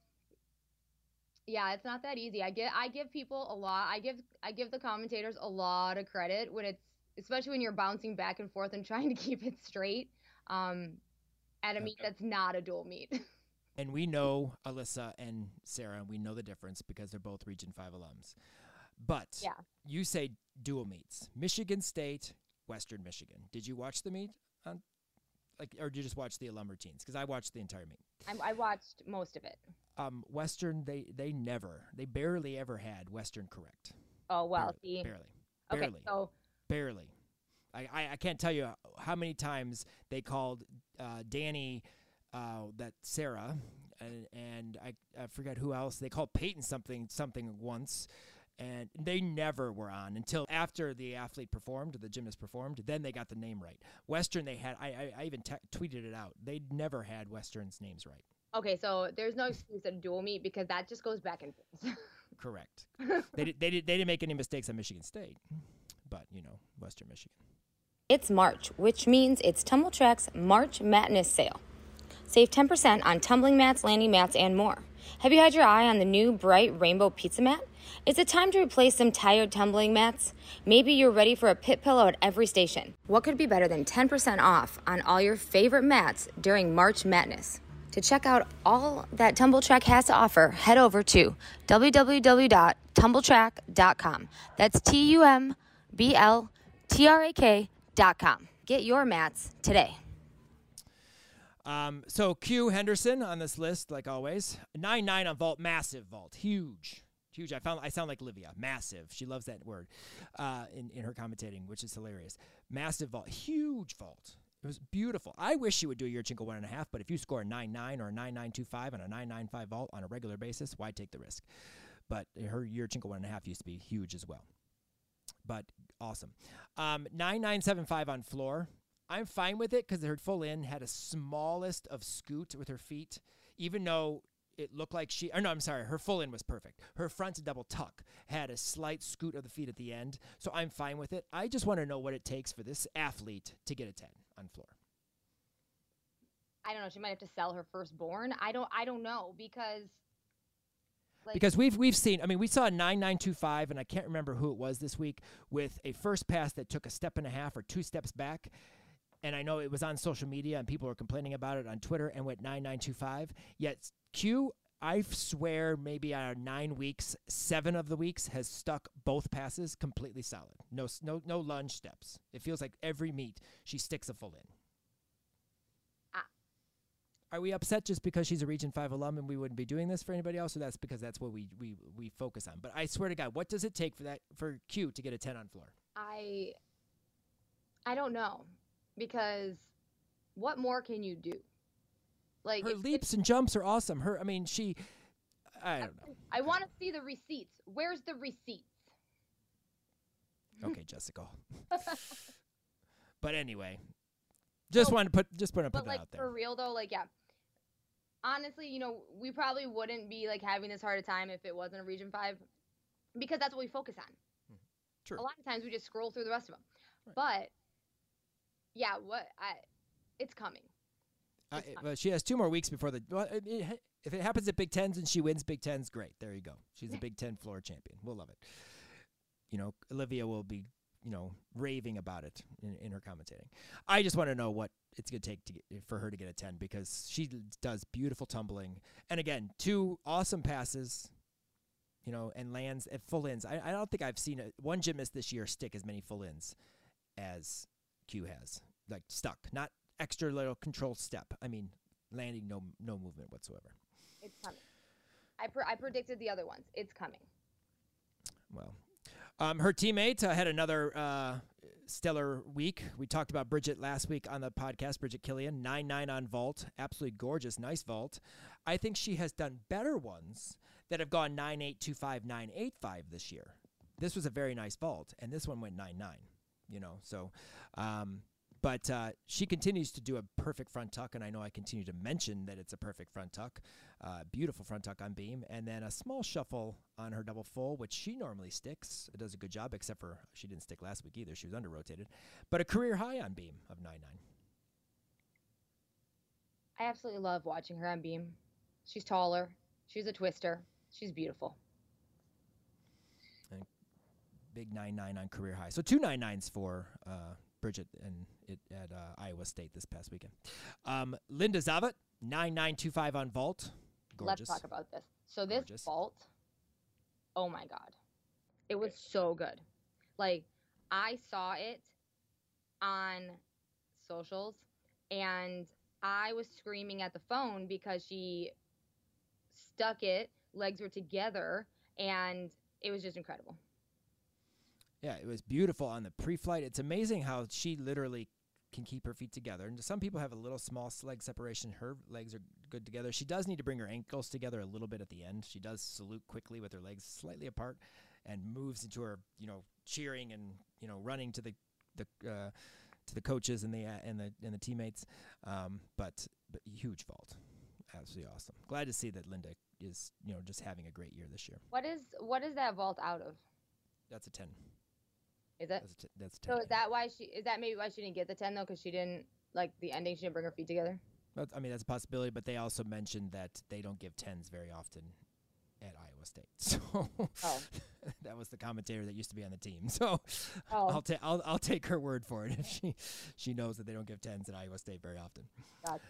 yeah, it's not that easy. I get I give people a lot. I give I give the commentators a lot of credit when it's especially when you're bouncing back and forth and trying to keep it straight. Um, at a meet that's not a dual meet. And we know Alyssa and Sarah, and we know the difference because they're both Region 5 alums. But Yeah. you say dual meets Michigan State, Western Michigan. Did you watch the meet? On, like, or did you just watch the alum routines? Because I watched the entire meet. I, I watched most of it. Um, Western, they, they never, they barely ever had Western correct. Oh well, barely, barely, Okay, barely, so barely. I, I, I can't tell you how many times they called uh, Danny, uh, that Sarah, and, and I, I forget who else. They called Peyton something something once, and they never were on until after the athlete performed, the gymnast performed. Then they got the name right. Western, they had. I I, I even te- tweeted it out. They never had Western's names right. Okay, so there's no excuse at dual meet because that just goes back and forth. Correct. they did, they did, they didn't make any mistakes at Michigan State, but you know Western Michigan. It's March, which means it's Tumbl Trak's March Madness sale. Save 10% on tumbling mats, landing mats, and more. Have you had your eye on the new bright rainbow pizza mat? Is it time to replace some tired tumbling mats? Maybe you're ready for a pit pillow at every station. What could be better than 10% off on all your favorite mats during March Madness? To check out all that Tumbl Trak has to offer, head over to www.tumbltrak.com. That's T U M B L T R A K.com. Get your mats today. Um, so Q Henderson on this list, like always, nine nine on vault, massive vault, huge, huge. I found I sound like Livia, massive. She loves that word uh, in in her commentating, which is hilarious. Massive vault, huge vault. It was beautiful. I wish you would do a Yurchenko one and a half, but if you score a nine nine or a nine nine two five on a nine nine five vault on a regular basis, why take the risk? But her year Yurchenko one and a half used to be huge as well. But awesome. Um, nine nine seven five on floor. I'm fine with it because her full in had a smallest of scoot with her feet, even though it looked like she. Or no, I'm sorry. Her full in was perfect. Her front double tuck had a slight scoot of the feet at the end, so I'm fine with it. I just want to know what it takes for this athlete to get a ten on floor. I don't know. She might have to sell her firstborn. I don't. I don't know because. Like, because we've we've seen, I mean, we saw a nine nine two five, and I can't remember who it was this week with a first pass that took a step and a half or two steps back, and I know it was on social media and people were complaining about it on Twitter and went 9925. Yet Q, I swear, maybe out of nine weeks, seven of the weeks has stuck both passes completely solid. No, no, no lunge steps. It feels like every meet she sticks a full in. Ah. Are we upset just because she's a Region Five alum and we wouldn't be doing this for anybody else, or that's because that's what we we we focus on? But I swear to God, what does it take for that for Q to get a ten on floor? I I don't know because what more can you do? Like her leaps and jumps are awesome. Her, I mean, she. I don't know. I want to see the receipts. Where's the receipts? Okay, Jessica. but anyway, just wanted to put just put but that like out there. for real though, like yeah. Honestly, you know, we probably wouldn't be like having this hard a time if it wasn't a Region Five, because that's what we focus on. Hmm. True. A lot of times we just scroll through the rest of them, Right. but yeah, what I, it's coming. It's it- she has two more weeks before the. Well, I mean, if it happens at Big Tens and she wins Big Tens, great. There you go. She's a Big Ten floor champion. We'll love it. You know, Olivia will be, you know, raving about it in, in her commentating. I just want to know what it's going to take to get, for her to get a 10 because she does beautiful tumbling. And again, two awesome passes, you know, and lands at full ins. I, I don't think I've seen a, one gymnast this year stick as many full ins as Q has. Like stuck, not extra little control step. I mean, landing no no movement whatsoever. It's coming. I pre- I predicted the other ones. It's coming. Well, um, her teammate uh, had another uh, stellar week. We talked about Bridget last week on the podcast. Bridget Killian, nine nine on vault, absolutely gorgeous, nice vault. I think she has done better ones that have gone nine eight two five nine eight five this year. This was a very nice vault, and this one went nine nine. You know, so. Um, but uh, she continues to do a perfect front tuck, and I know I continue to mention that it's a perfect front tuck. Uh, beautiful front tuck on beam, and then a small shuffle on her double full, which she normally sticks. It does a good job, except for she didn't stick last week either. She was under rotated, but a career high on beam of nine nine. I absolutely love watching her on beam. She's taller. She's a twister. She's beautiful. Big nine nine on career high. So two nine nines for uh, Bridget and it at uh, Iowa State this past weekend. Um, Linda Zavat nine nine two five on vault. Gorgeous. Let's talk about this. So this Gorgeous. vault, oh my god, it was so good. Like I saw it on socials, and I was screaming at the phone because she stuck it, legs were together, and it was just incredible. Yeah, it was beautiful on the pre-flight. It's amazing how she literally can keep her feet together. And some people have a little small leg separation. Her legs are good together. She does need to bring her ankles together a little bit at the end. She does salute quickly with her legs slightly apart and moves into her, you know, cheering and, you know, running to the the uh, to the coaches and the uh, and the and the teammates. Um, but but huge vault. Absolutely awesome. Glad to see that Linda is, you know, just having a great year this year. What is what is that vault out of? That's a 10. Is it? That's t- that's 10. So is that why she is that maybe why she didn't get the ten though? Because she didn't like the ending. She didn't bring her feet together. But, I mean, that's a possibility, but they also mentioned that they don't give tens very often at Iowa State. So Oh. that was the commentator that used to be on the team. So Oh, I'll take I'll I'll take her word for it if she she knows that they don't give tens at Iowa State very often. Gotcha.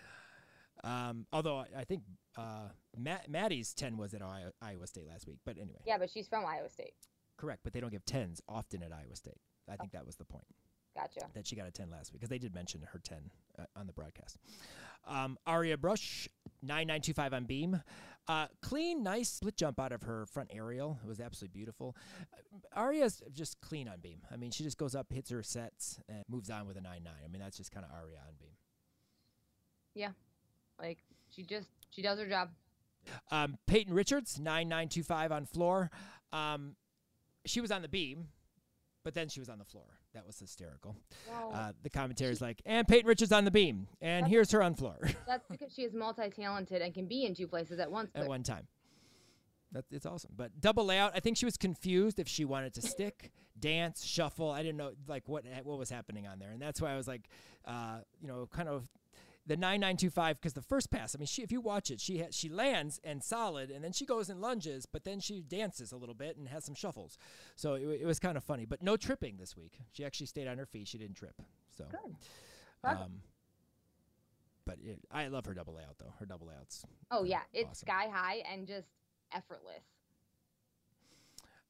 Um, although I, I think uh, Matt, Maddie's ten was at Iowa State last week, but anyway, yeah, but she's from Iowa State. Correct. But they don't give tens often at Iowa State. I think that was the point. Gotcha. that she got a 10 last week because they did mention her 10 uh, on the broadcast. Um, Aria Brush, 9925 on beam. Uh, clean, nice split jump out of her front aerial. It was absolutely beautiful. Uh, Aria's just clean on beam. I mean, she just goes up, hits her sets, and moves on with a 9 9. I mean, that's just kind of Aria on beam. Yeah. Like she just she does her job. Um, Peyton Richards, 9925 on floor. Um, she was on the beam, but then she was on the floor. That was hysterical. Well, Uh, the commentator's like, and Peyton Richards on the beam, and here's her on floor. that's because she is multi-talented and can be in two places at once. at one time. That's it's awesome. But double layout, I think she was confused if she wanted to stick, dance, shuffle. I didn't know like what what was happening on there, and that's why I was like, uh, you know, kind of the nine nine two five because the first pass. I mean, she if you watch it, she ha- she lands and solid, and then she goes and lunges, but then she dances a little bit and has some shuffles. So it, it was kind of funny, but no tripping this week. She actually stayed on her feet. She didn't trip. So. Good. Um, but it, I love her double layout though. Her double layouts Oh yeah, it's Awesome. sky high and just effortless.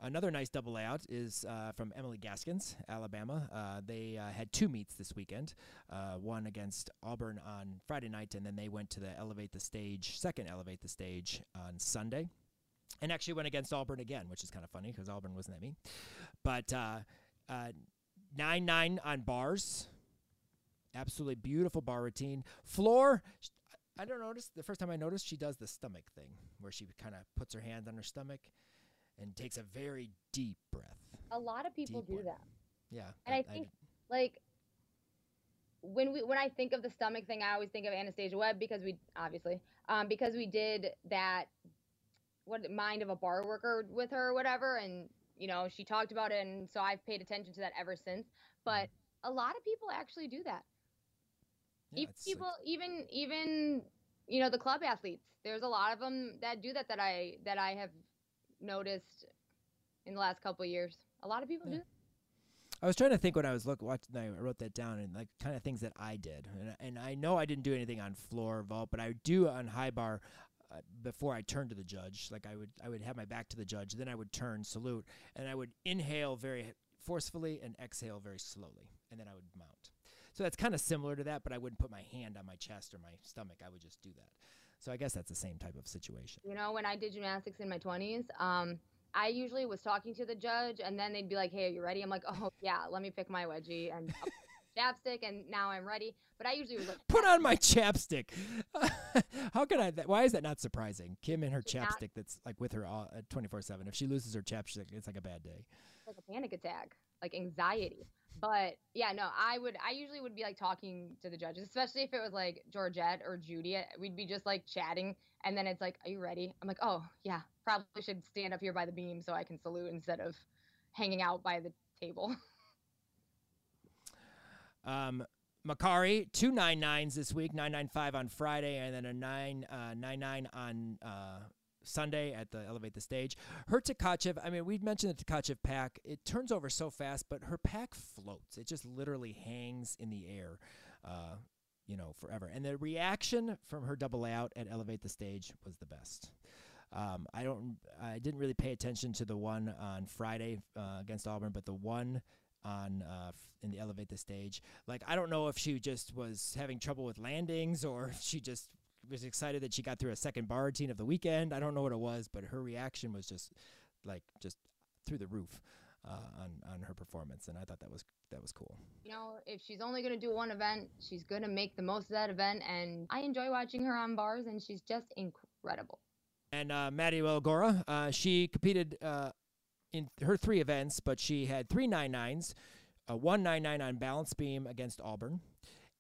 Another nice double layout is uh, from Emily Gaskins, Alabama. Uh, they uh, had two meets this weekend, uh, one against Auburn on Friday night, and then they went to the Elevate the Stage, second Elevate the Stage on Sunday. And actually went against Auburn again, which is kind of funny because Auburn wasn't at me. But uh, uh, 9 9 on bars. Absolutely beautiful bar routine. Floor, I don't notice. The first time I noticed, she does the stomach thing where she kind of puts her hand on her stomach and takes a very deep breath. A lot of people Deep do one. that. Yeah. And I think like when we when I think of the stomach thing, I always think of Anastasia Webb because we obviously um, because we did that what mind of a bar worker with her or whatever, and you know she talked about it, and so I've paid attention to that ever since. But a lot of people actually do that. yeah, even it's people, even even you know the club athletes. There's a lot of them that do that that I that I have noticed in the last couple of years. A lot of people Yeah. do. I was trying to think when I was look watching. I wrote that down and like kind of things that I did, and, and I know I didn't do anything on floor vault, but I do on high bar. Uh, before I turned to the judge, like I would, I would have my back to the judge. Then I would turn, salute, and I would inhale very forcefully and exhale very slowly, and then I would mount. So that's kind of similar to that, but I wouldn't put my hand on my chest or my stomach. I would just do that. So I guess that's the same type of situation. You know, when I did gymnastics in my 20s, um, I usually was talking to the judge, and then they'd be like, "Hey, are you ready?" I'm like, "Oh yeah, let me pick my wedgie and chapstick, and now I'm ready." But I usually was like, Put on my chapstick. How can I? That, why is that not surprising? Kim and her She's not- chapstick that's like with her twenty four seven. If she loses her chapstick, it's like a bad day. like a panic attack, like anxiety. But yeah, no, I would, I usually would be like talking to the judges, especially if it was like Georgette or Judy. We'd be just like chatting, and then it's like, "Are you ready?" I'm like, "Oh yeah, probably should stand up here by the beam so I can salute instead of hanging out by the table." Um, Makari two nine nines this week, nine nine five on Friday, and then a nine uh, nine nine on uh, Sunday at the Elevate the Stage. Her Tkachev, I mean, we've mentioned the Tkachev pack. It turns over so fast, but her pack floats. It just literally hangs in the air, uh, you know, forever. And the reaction from her double layout at Elevate the Stage was the best. Um, I don't, I didn't really pay attention to the one on Friday uh, against Auburn, but the one on uh, in the elevate the stage. Like I don't know if she just was having trouble with landings or if she just was excited that she got through a second bar routine of the weekend. I don't know what it was, but her reaction was just like just through the roof. uh, on on her performance, and I thought that was that was cool. You know, if she's only going to do one event, she's going to make the most of that event, and I enjoy watching her on bars, and she's just incredible. And uh, Maddie Wilgora, uh, she competed uh, in her three events, but she had three nine nines, a one nine nine on balance beam against Auburn,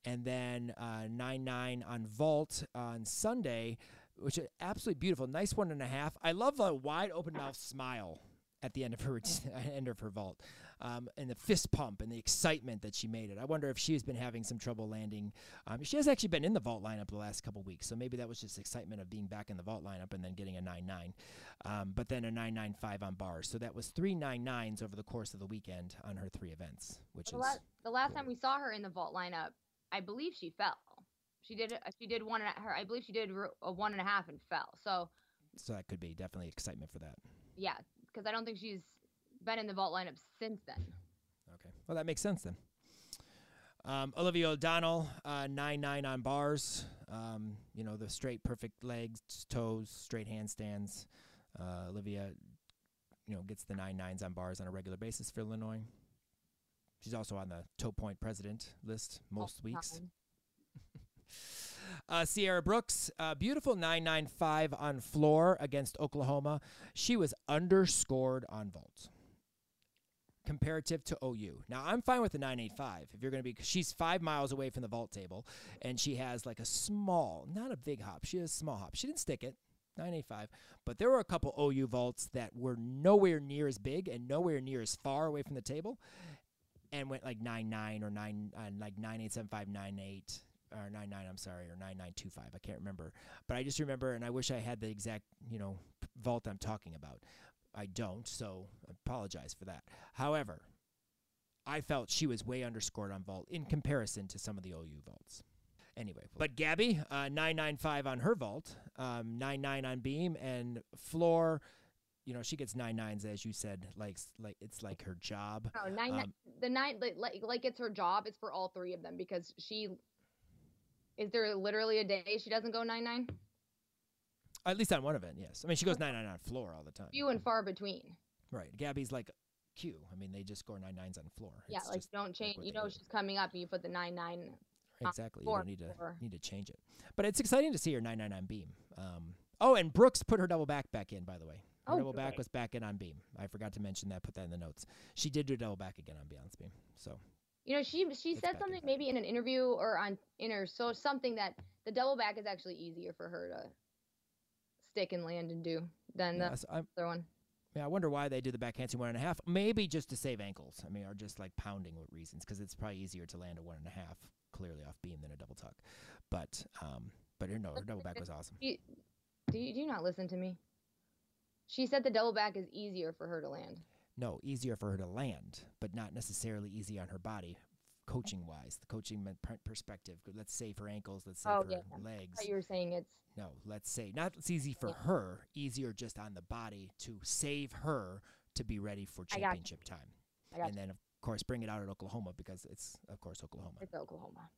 and then uh, nine nine on vault on Sunday, which is absolutely beautiful. Nice one and a half. I love the wide open mouth smile at the end of her end of her vault, um, and the fist pump and the excitement that she made it. I wonder if she's been having some trouble landing. Um, she has actually been in the vault lineup the last couple weeks, so maybe that was just excitement of being back in the vault lineup and then getting a nine nine, um, but then a nine nine five on bars. So that was three nine nines over the course of the weekend on her three events, which the is last, the last cool. time we saw her in the vault lineup, I believe she fell. She did she did one and a- her I believe she did a one and a half and fell. So so that could be definitely excitement for that. yeah, because I don't think she's been in the vault lineup since then. Okay. Well, that makes sense then. Um, Olivia O'Donnell, uh, nine nine on bars. Um, you know the straight, perfect legs, toes, straight handstands. Uh, Olivia, you know, gets the nine nines on bars on a regular basis for Illinois. She's also on the toe point president list most weeks. Uh, Sierra Brooks, uh, beautiful 995 on floor against Oklahoma. She was underscored on vault comparative to OU. Now, I'm fine with the 985 if you're going to be, she's five miles away from the vault table and she has like a small, not a big hop, she has a small hop. She didn't stick it. 985, but there were a couple OU vaults that were nowhere near as big and nowhere near as far away from the table, and went like nine nine or 9 uh, like 9875 98 or 99 I'm sorry or 9925 I can't remember. But I just remember and I wish I had the exact you know vault I'm talking about. I don't so I apologize for that. However I felt she was way underscored on vault in comparison to some of the OU vaults. Anyway but Gabby uh, 995 on her vault um, 99 on beam and floor you know she gets nine nines as you said like like it's like her job No, nine, Um, the nine like, like like it's her job. It's for all three of them because she is there literally a day she doesn't go nine nine? At least on one event, yes. I mean, she goes nine nine on floor all the time. Few and far between. Right. Gabby's like Q. I mean, they just score nine nines on floor. Yeah, It's like don't change. what you know she's coming up, and you put the nine nine. exactly. You don't need to need to change it. But it's exciting to see her nine nine beam. Um, oh, and Brooks put her double back back in. By the way, her Oh, double back great. was back in on beam. I forgot to mention that. Put that in the notes. She did do double back again on balance beam. So You know, she she said back in something maybe in an interview or on in her so something that the double back is actually easier for her to stick and land and do than yeah, the so other one. yeah, I wonder why they do the back handspring one and a half. Maybe just to save ankles. I mean, or just like pounding with reasons because it's probably easier to land a one and a half clearly off beam than a double tuck. But um, but her, no, her double back was awesome. She, do you, do you not listen to me? She said the double back is easier for her to land. No, easier for her to land, but not necessarily easy on her body, coaching wise. The coaching perspective. Let's save her ankles. Let's save Oh, her yeah. legs. But you were saying it's No, let's say not it's easy for Yeah. her, easier just on the body to save her to be ready for you. championship time. I got and then of course bring it out at Oklahoma because it's of course Oklahoma. it's Oklahoma.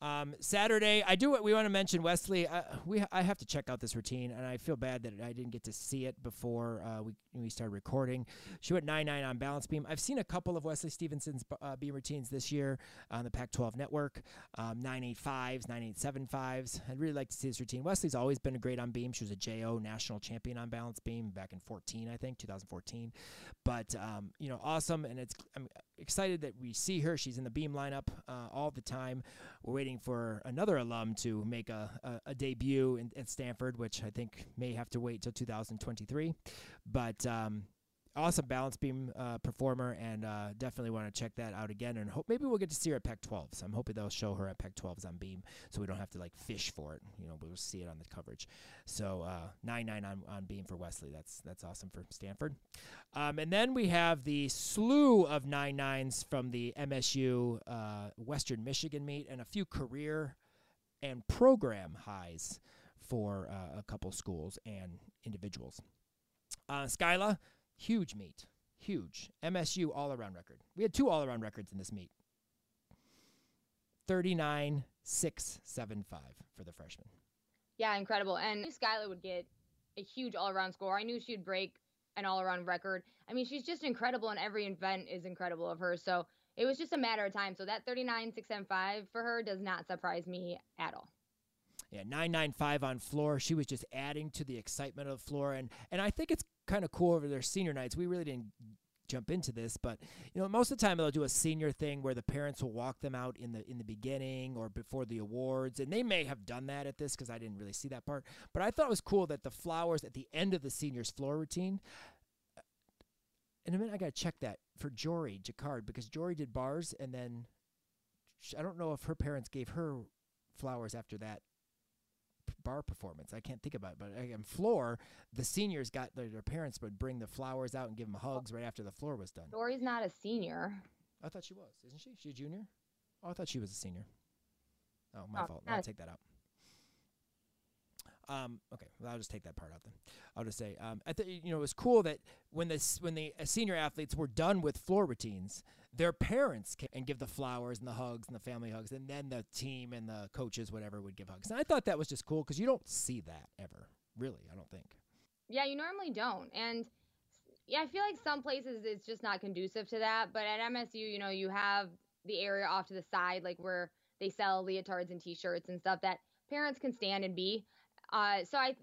Um, Saturday, I do what we want to mention. Wesley, I, we I have to check out this routine, and I feel bad that I didn't get to see it before uh, we we started recording. She went nine nine on balance beam. I've seen a couple of Wesley Stevenson's uh, beam routines this year on the Pac-12 network. Um, nine eight fives, nine eight seven fives. I'd really like to see this routine. Wesley's always been a great on beam. She was a JO national champion on balance beam back in 14, I think, 2014. But um, you know, awesome, and it's I'm excited that we see her. She's in the beam lineup uh, all the time. We're waiting for another alum to make a, a, a debut in, at Stanford, which I think may have to wait till 2023. But um, awesome balance beam uh, performer, and uh, definitely want to check that out again. And hope maybe we'll get to see her at Pac-12. So I'm hoping they'll show her at Pac-12s on beam, so we don't have to like fish for it. You know, we'll see it on the coverage. So uh, nine nine on, on beam for Wesley. That's that's awesome for Stanford. Um, and then we have the slew of nine nines from the MSU uh, Western Michigan meet, and a few career and program highs for uh, a couple schools and individuals. Uh, Skyla, huge meet, huge MSU all around record. We had two all around records in this meet. 39 6 7 5 for the freshman. Yeah, incredible. And Skyla would get a huge all around score. I knew she'd break an all around record. I mean, she's just incredible, and every event is incredible of her. So it was just a matter of time. So that 39.675 for her does not surprise me at all. Yeah, 995 on floor. She was just adding to the excitement of the floor. And, and I think it's kind of cool over their senior nights. We really didn't jump into this, but you know, most of the time they'll do a senior thing where the parents will walk them out in the in the beginning or before the awards, and they may have done that at this because I didn't really see that part. But I thought it was cool that the flowers at the end of the seniors floor routine. Uh, in a minute, I gotta check that for Jory Jacquard because Jory did bars, and then I don't know if her parents gave her flowers after that bar performance. I can't think about it, but again, floor, the seniors got their, their parents would bring the flowers out and give them hugs right after the floor was done. Dory's not a senior. I thought she was, isn't she? She a junior? Oh, I thought she was a senior. Oh, my oh, fault. I'll take that out. Um, okay, well, I'll just take that part out then. I'll just say, um, I you know it was cool that when the when the uh, senior athletes were done with floor routines, their parents came and give the flowers and the hugs and the family hugs, and then the team and the coaches, whatever, would give hugs. And I thought that was just cool because you don't see that ever, really. I don't think. Yeah, you normally don't, and yeah, I feel like some places it's just not conducive to that. But at MSU, you know, you have the area off to the side, like where they sell leotards and T-shirts and stuff that parents can stand and be. Uh, so I,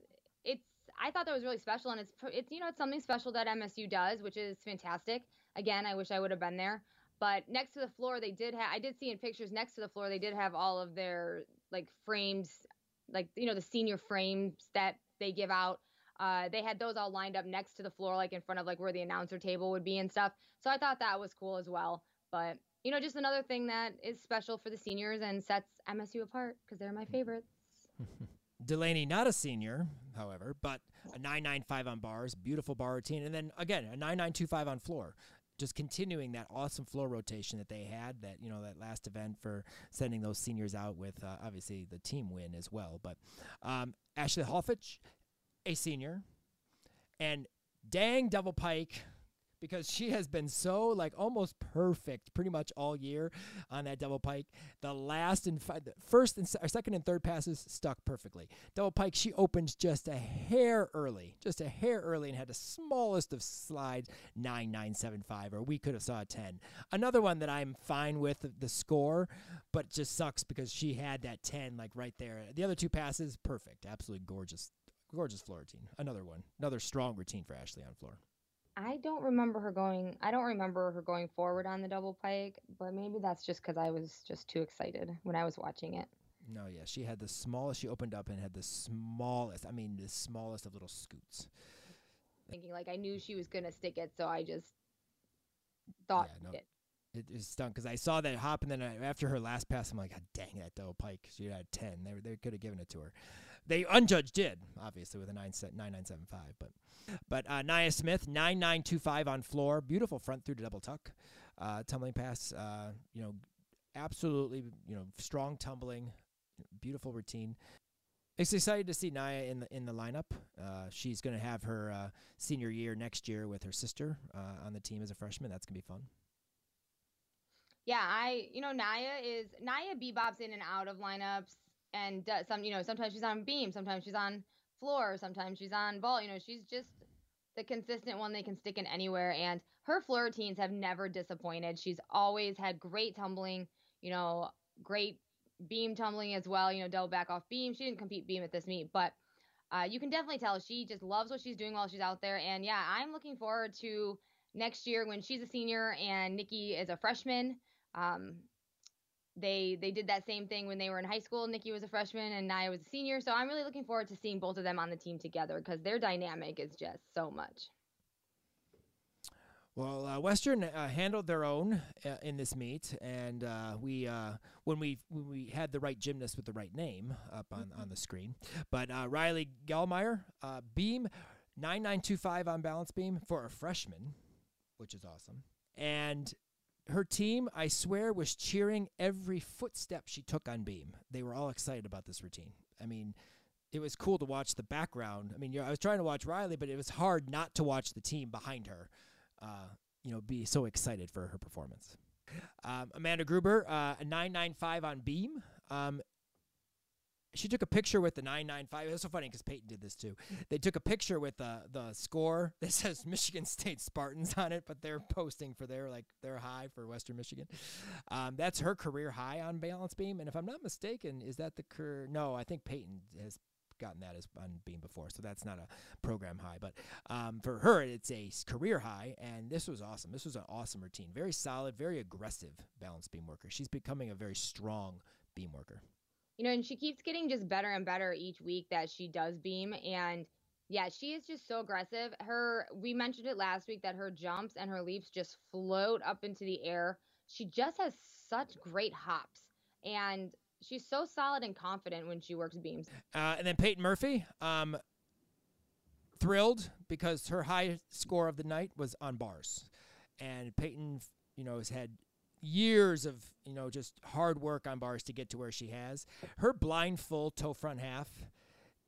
it's I thought that was really special, and it's it's you know it's something special that MSU does, which is fantastic. Again, I wish I would have been there. But next to the floor, they did have I did see in pictures next to the floor they did have all of their like frames, like you know the senior frames that they give out. Uh, they had those all lined up next to the floor, like in front of like where the announcer table would be and stuff. So I thought that was cool as well. But you know, just another thing that is special for the seniors and sets MSU apart because they're my favorites. Delaney, not a senior, however, but a 995 on bars, beautiful bar routine, and then again a 9925 on floor. Just continuing that awesome floor rotation that they had, that you know that last event for sending those seniors out with uh, obviously the team win as well. But um, Ashley Holfich, a senior, and dang double pike because she has been so like almost perfect pretty much all year on that double pike. The last and fi- first and se- second and third passes stuck perfectly. Double pike she opened just a hair early, just a hair early, and had the smallest of slides nine nine seven five, or we could have saw a ten. Another one that I'm fine with the score, but just sucks because she had that ten like right there. The other two passes perfect, absolutely gorgeous, gorgeous floor routine. Another one, another strong routine for Ashley on floor. I don't remember her going. I don't remember her going forward on the double pike, but maybe that's just because I was just too excited when I was watching it. No, yeah, she had the smallest. She opened up and had the smallest. I mean, the smallest of little scoots. Thinking like I knew she was gonna stick it, so I just thought yeah, no, it. It, it stunk because I saw that hop, and then I, after her last pass, I'm like, God dang that double pike. She had ten. They they could have given it to her. They unjudged did obviously with a nine set nine nine seven five, but but uh, Nia Smith, 9925 on floor. Beautiful front through to double tuck. Uh, tumbling pass, uh, you know, absolutely, you know, strong tumbling, beautiful routine. It's excited to see Nia in the in the lineup. Uh, she's going to have her uh, senior year next year with her sister uh, on the team as a freshman. That's going to be fun. Yeah, I you know Nia is Nia bebops in and out of lineups, and does some you know sometimes she's on beam, sometimes she's on floor. Sometimes she's on ball. You know, she's just the consistent one they can stick in anywhere. And her floor routines have never disappointed. She's always had great tumbling, you know, great beam tumbling as well, you know, double back off beam. She didn't compete beam at this meet, but uh, you can definitely tell she just loves what she's doing while she's out there. And yeah, I'm looking forward to next year when she's a senior and Nikki is a freshman. Um, they they did that same thing when they were in high school. Nikki was a freshman and Nia was a senior. So I'm really looking forward to seeing both of them on the team together because their dynamic is just so much. Well, uh, Western uh, handled their own uh, in this meet, and uh, we uh, when we when we had the right gymnast with the right name up on, on the screen. But uh, Riley Gallmeyer, beam nine nine two five on balance beam for a freshman, which is awesome. And her team, I swear, was cheering every footstep she took on beam. They were all excited about this routine. I mean, it was cool to watch the background. I mean, I was trying to watch Riley, but it was hard not to watch the team behind her, uh, you know, be so excited for her performance. Um, Amanda Gruber, uh, a 995 on beam. Um, she took a picture with the 995. It was so funny because Peyton did this too. They took a picture with the the score that says Michigan State Spartans on it, but they're posting for their like their high for Western Michigan. Um, that's her career high on balance beam, and if I'm not mistaken, is that the career? No, I think Peyton has gotten that as on beam before, so that's not a program high. But um, for her, it's a career high, and this was awesome. This was an awesome routine, very solid, very aggressive balance beam worker. She's becoming a very strong beam worker you know, and she keeps getting just better and better each week that she does beam. And yeah, she is just so aggressive. Her, we mentioned it last week that her jumps and her leaps just float up into the air. She just has such great hops. And she's so solid and confident when she works beams. Uh, and then Peyton Murphy, um, thrilled because her high score of the night was on bars. And Peyton, you know, has had years of you know just hard work on bars to get to where she has. Her blindfold toe front half,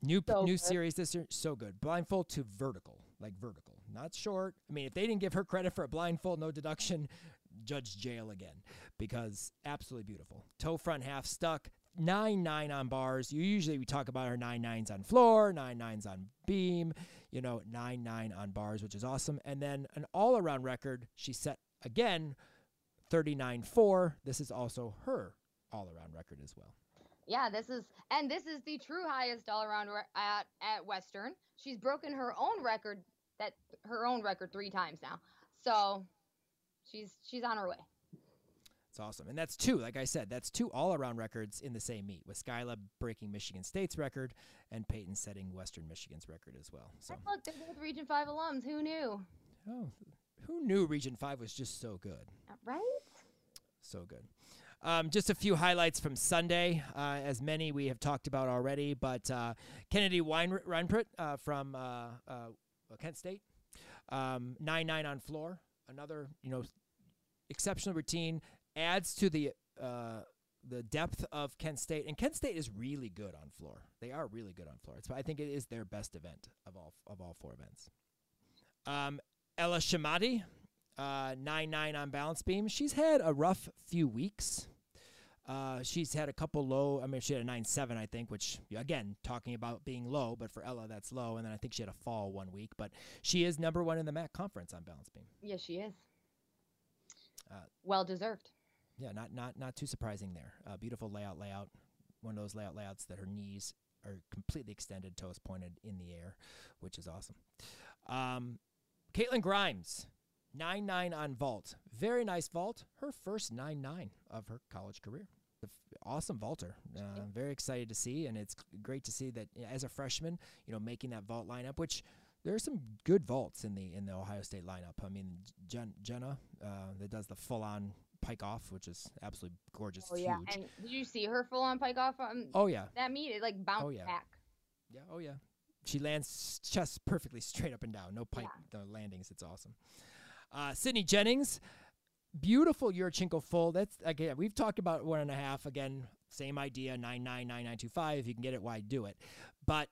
new so new good. series this year, so good. blindfold to vertical, like vertical, not short. I mean, if they didn't give her credit for a blindfold no deduction, judge jail again because absolutely beautiful. Toe front half stuck. Nine nine on bars. You usually we talk about her nine nines on floor, nine nines on beam. You know, nine nine on bars, which is awesome. And then an all around record she set again 39 4. This is also her all around record as well. Yeah, this is and this is the true highest all around re- at at Western. She's broken her own record that her own record 3 times now. So she's she's on her way. It's awesome. And that's two, like I said, that's two all around records in the same meet with Skyla breaking Michigan State's record and Peyton setting Western Michigan's record as well. So look, they're both Region 5 alums. Who knew? Oh, who knew Region 5 was just so good? Right? So good. Um, just a few highlights from Sunday, uh, as many we have talked about already. But uh, Kennedy Wein- Reinprit uh, from uh, uh, Kent State, um, nine nine on floor. Another you know exceptional routine adds to the uh, the depth of Kent State, and Kent State is really good on floor. They are really good on floor. It's, I think it is their best event of all of all four events. Um, Ella Shamati, uh, 9 9 on balance beam. She's had a rough few weeks. Uh, she's had a couple low. I mean, she had a 9 7, I think, which, again, talking about being low, but for Ella, that's low. And then I think she had a fall one week. But she is number one in the MAC conference on balance beam. Yes, she is. Uh, well deserved. Yeah, not not not too surprising there. Uh, beautiful layout, layout. One of those layout layouts that her knees are completely extended, toes pointed in the air, which is awesome. Um, Caitlin Grimes, 9 9 on vault. Very nice vault. Her first 9 9 of her college career. Awesome vaulter. Uh, very excited to see, and it's great to see that as a freshman, you know, making that vault lineup, which there are some good vaults in the in the Ohio State lineup. I mean, Jen, Jenna uh, that does the full on pike off, which is absolutely gorgeous. Oh yeah, huge. and did you see her full on pike off? Um, oh yeah, that meet it like bounced oh, yeah. back. Yeah. Oh yeah she lands just perfectly straight up and down. No pipe yeah. no landings. It's awesome. Uh, Sydney Jennings, beautiful Yurchenko full. That's again we've talked about one and a half. Again, same idea. Nine nine nine nine two five. If you can get it, why do it? But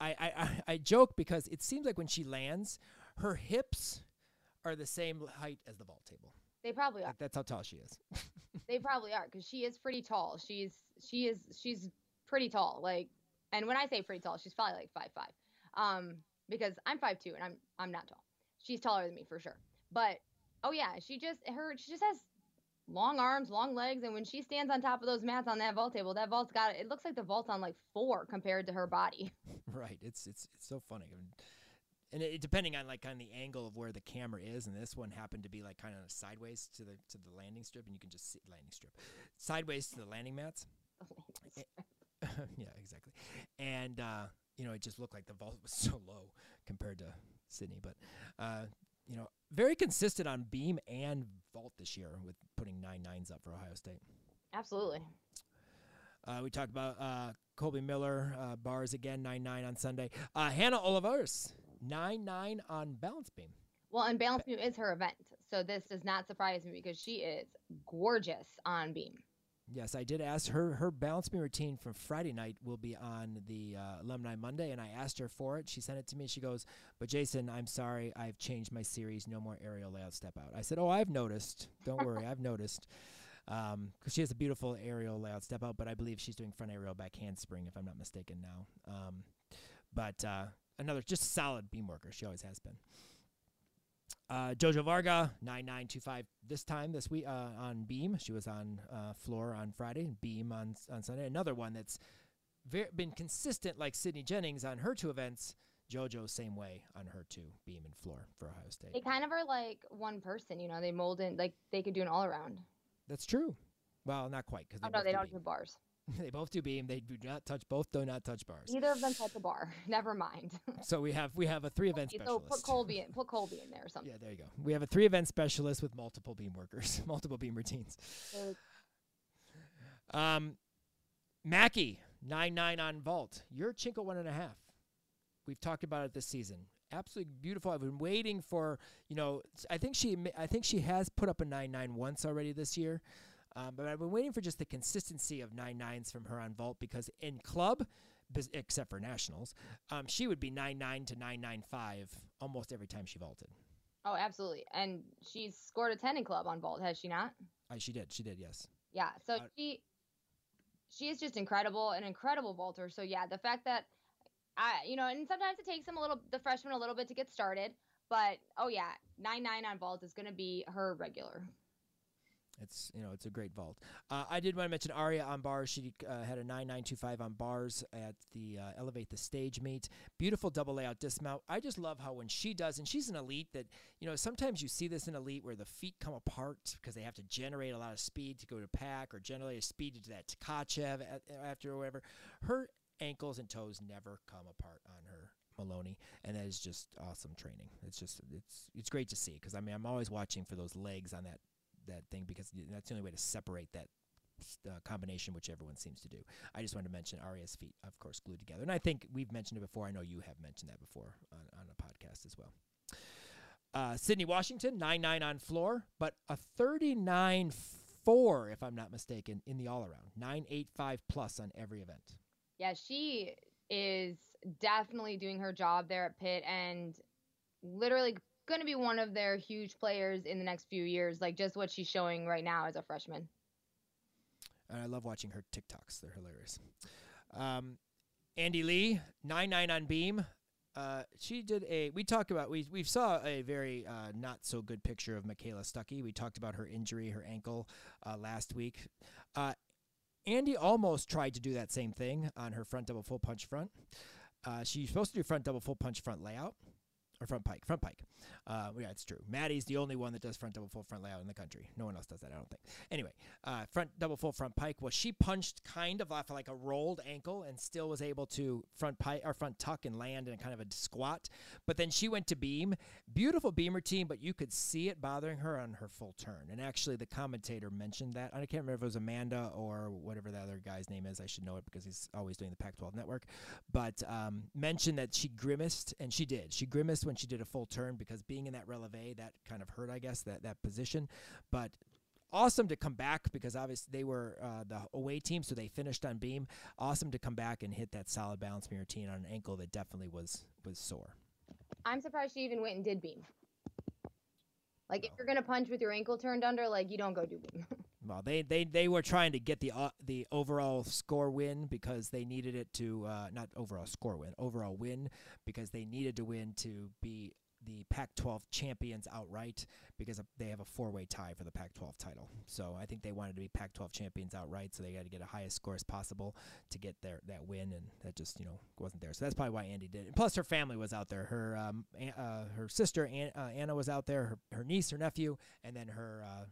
I, I I joke because it seems like when she lands, her hips are the same height as the vault table. They probably are. Like that's how tall she is. they probably are because she is pretty tall. She's she is she's pretty tall. Like and when I say pretty tall, she's probably like five five. Um, because I'm five two and I'm I'm not tall. She's taller than me for sure. But oh yeah, she just her she just has long arms, long legs, and when she stands on top of those mats on that vault table, that vault's got it looks like the vault's on like four compared to her body. Right. It's it's it's so funny. And it, depending on like kind of the angle of where the camera is, and this one happened to be like kind of sideways to the to the landing strip, and you can just see landing strip sideways to the landing mats. yeah, exactly. And uh, you know, it just looked like the vault was so low compared to Sydney. But uh, you know, very consistent on beam and vault this year with putting nine nines up for Ohio State. Absolutely. Uh, we talked about uh, Colby Miller uh, bars again, nine nine on Sunday. Uh, Hannah Olivares, nine nine on balance beam. Well, and balance beam is her event, so this does not surprise me because she is gorgeous on beam. Yes, I did ask her. Her balance beam routine from Friday night will be on the uh, Alumni Monday, and I asked her for it. She sent it to me. She goes, "But Jason, I'm sorry, I've changed my series. No more aerial layout step out." I said, "Oh, I've noticed. Don't worry, I've noticed." because um, she has a beautiful aerial layout step out, but I believe she's doing front aerial back handspring, if I'm not mistaken now. Um, but uh, another just solid beam worker. She always has been. Uh, Jojo Varga, 9925 this time this week uh, on Beam. She was on uh, floor on Friday, and Beam on, on Sunday. Another one that's very, been consistent like Sydney Jennings on her two events. JoJo same way on her two, Beam and floor for Ohio State. They kind of are like one person, you know. They mold in like they could do an all around. That's true. Well, not quite because oh, no, they do don't beam. do bars. they both do beam. They do not touch. Both do not touch bars. Neither of them touch a bar. Never mind. so we have we have a three event specialist. So put Colby in. Put Colby in there or something. Yeah, there you go. We have a three event specialist with multiple beam workers, multiple beam routines. Um, Mackie nine nine on vault. Yurchenko one and a half. We've talked about it this season. Absolutely beautiful. I've been waiting for you know. I think she I think she has put up a nine nine once already this year. Um, but I've been waiting for just the consistency of nine nines from her on vault because in club, except for nationals, um, she would be nine nine to nine nine five almost every time she vaulted. Oh, absolutely, and she's scored a ten in club on vault, has she not? Uh, she did. She did. Yes. Yeah. So uh, she she is just incredible, an incredible vaulter. So yeah, the fact that I, you know, and sometimes it takes them a little, the freshman a little bit to get started, but oh yeah, nine nine on vault is going to be her regular. It's you know it's a great vault. Uh, I did want to mention Aria on bars. She uh, had a 9925 on bars at the uh, Elevate the Stage meet. Beautiful double layout dismount. I just love how when she does, and she's an elite that you know sometimes you see this in elite where the feet come apart because they have to generate a lot of speed to go to Pak or generate a speed to do that Tkachev after or whatever. Her ankles and toes never come apart on her Maloney, and that is just awesome training. It's just it's it's great to see because I mean I'm always watching for those legs on that that thing because that's the only way to separate that uh, combination, which everyone seems to do. I just wanted to mention Aria's feet, of course, glued together, and I think we've mentioned it before. I know you have mentioned that before on, on a podcast as well. Uh, Sydney Washington, nine nine on floor, but a thirty nine four, if I'm not mistaken, in the all around, nine eight five plus on every event. Yeah, she is definitely doing her job there at Pitt, and literally going to be one of their huge players in the next few years, like just what she's showing right now as a freshman. And I love watching her TikToks; they're hilarious. Um, Andy Lee, nine nine on beam. Uh, she did a. We talked about we we saw a very uh, not so good picture of Michaela Stuckey. We talked about her injury, her ankle, uh, last week. Uh, Andy almost tried to do that same thing on her front double full punch front. Uh, she's supposed to do front double full punch front layout or front pike, front pike. Uh, yeah, it's true. Maddie's the only one that does front double full front layout in the country. No one else does that, I don't think. Anyway, uh, front double full front pike. Well, she punched kind of off like a rolled ankle and still was able to front pike or front tuck and land in kind of a squat. But then she went to beam. Beautiful beam routine, but you could see it bothering her on her full turn. And actually, the commentator mentioned that. I can't remember if it was Amanda or whatever the other guy's name is. I should know it because he's always doing the Pac-12 network. But um, mentioned that she grimaced, and she did. She grimaced when when she did a full turn because being in that releve that kind of hurt, I guess, that that position. But awesome to come back because obviously they were uh, the away team, so they finished on beam. Awesome to come back and hit that solid balance beam routine on an ankle that definitely was was sore. I'm surprised she even went and did beam. Like no. if you're gonna punch with your ankle turned under, like you don't go do beam. well, they, they they were trying to get the uh, the overall score win because they needed it to uh, not overall score win, overall win because they needed to win to be the Pac-12 champions outright because they have a four-way tie for the Pac-12 title. So I think they wanted to be Pac-12 champions outright, so they got to get a highest score as possible to get their that win, and that just you know wasn't there. So that's probably why Andy did. it. Plus, her family was out there. Her um, uh, her sister uh, Anna was out there. Her, her niece, her nephew, and then her uh,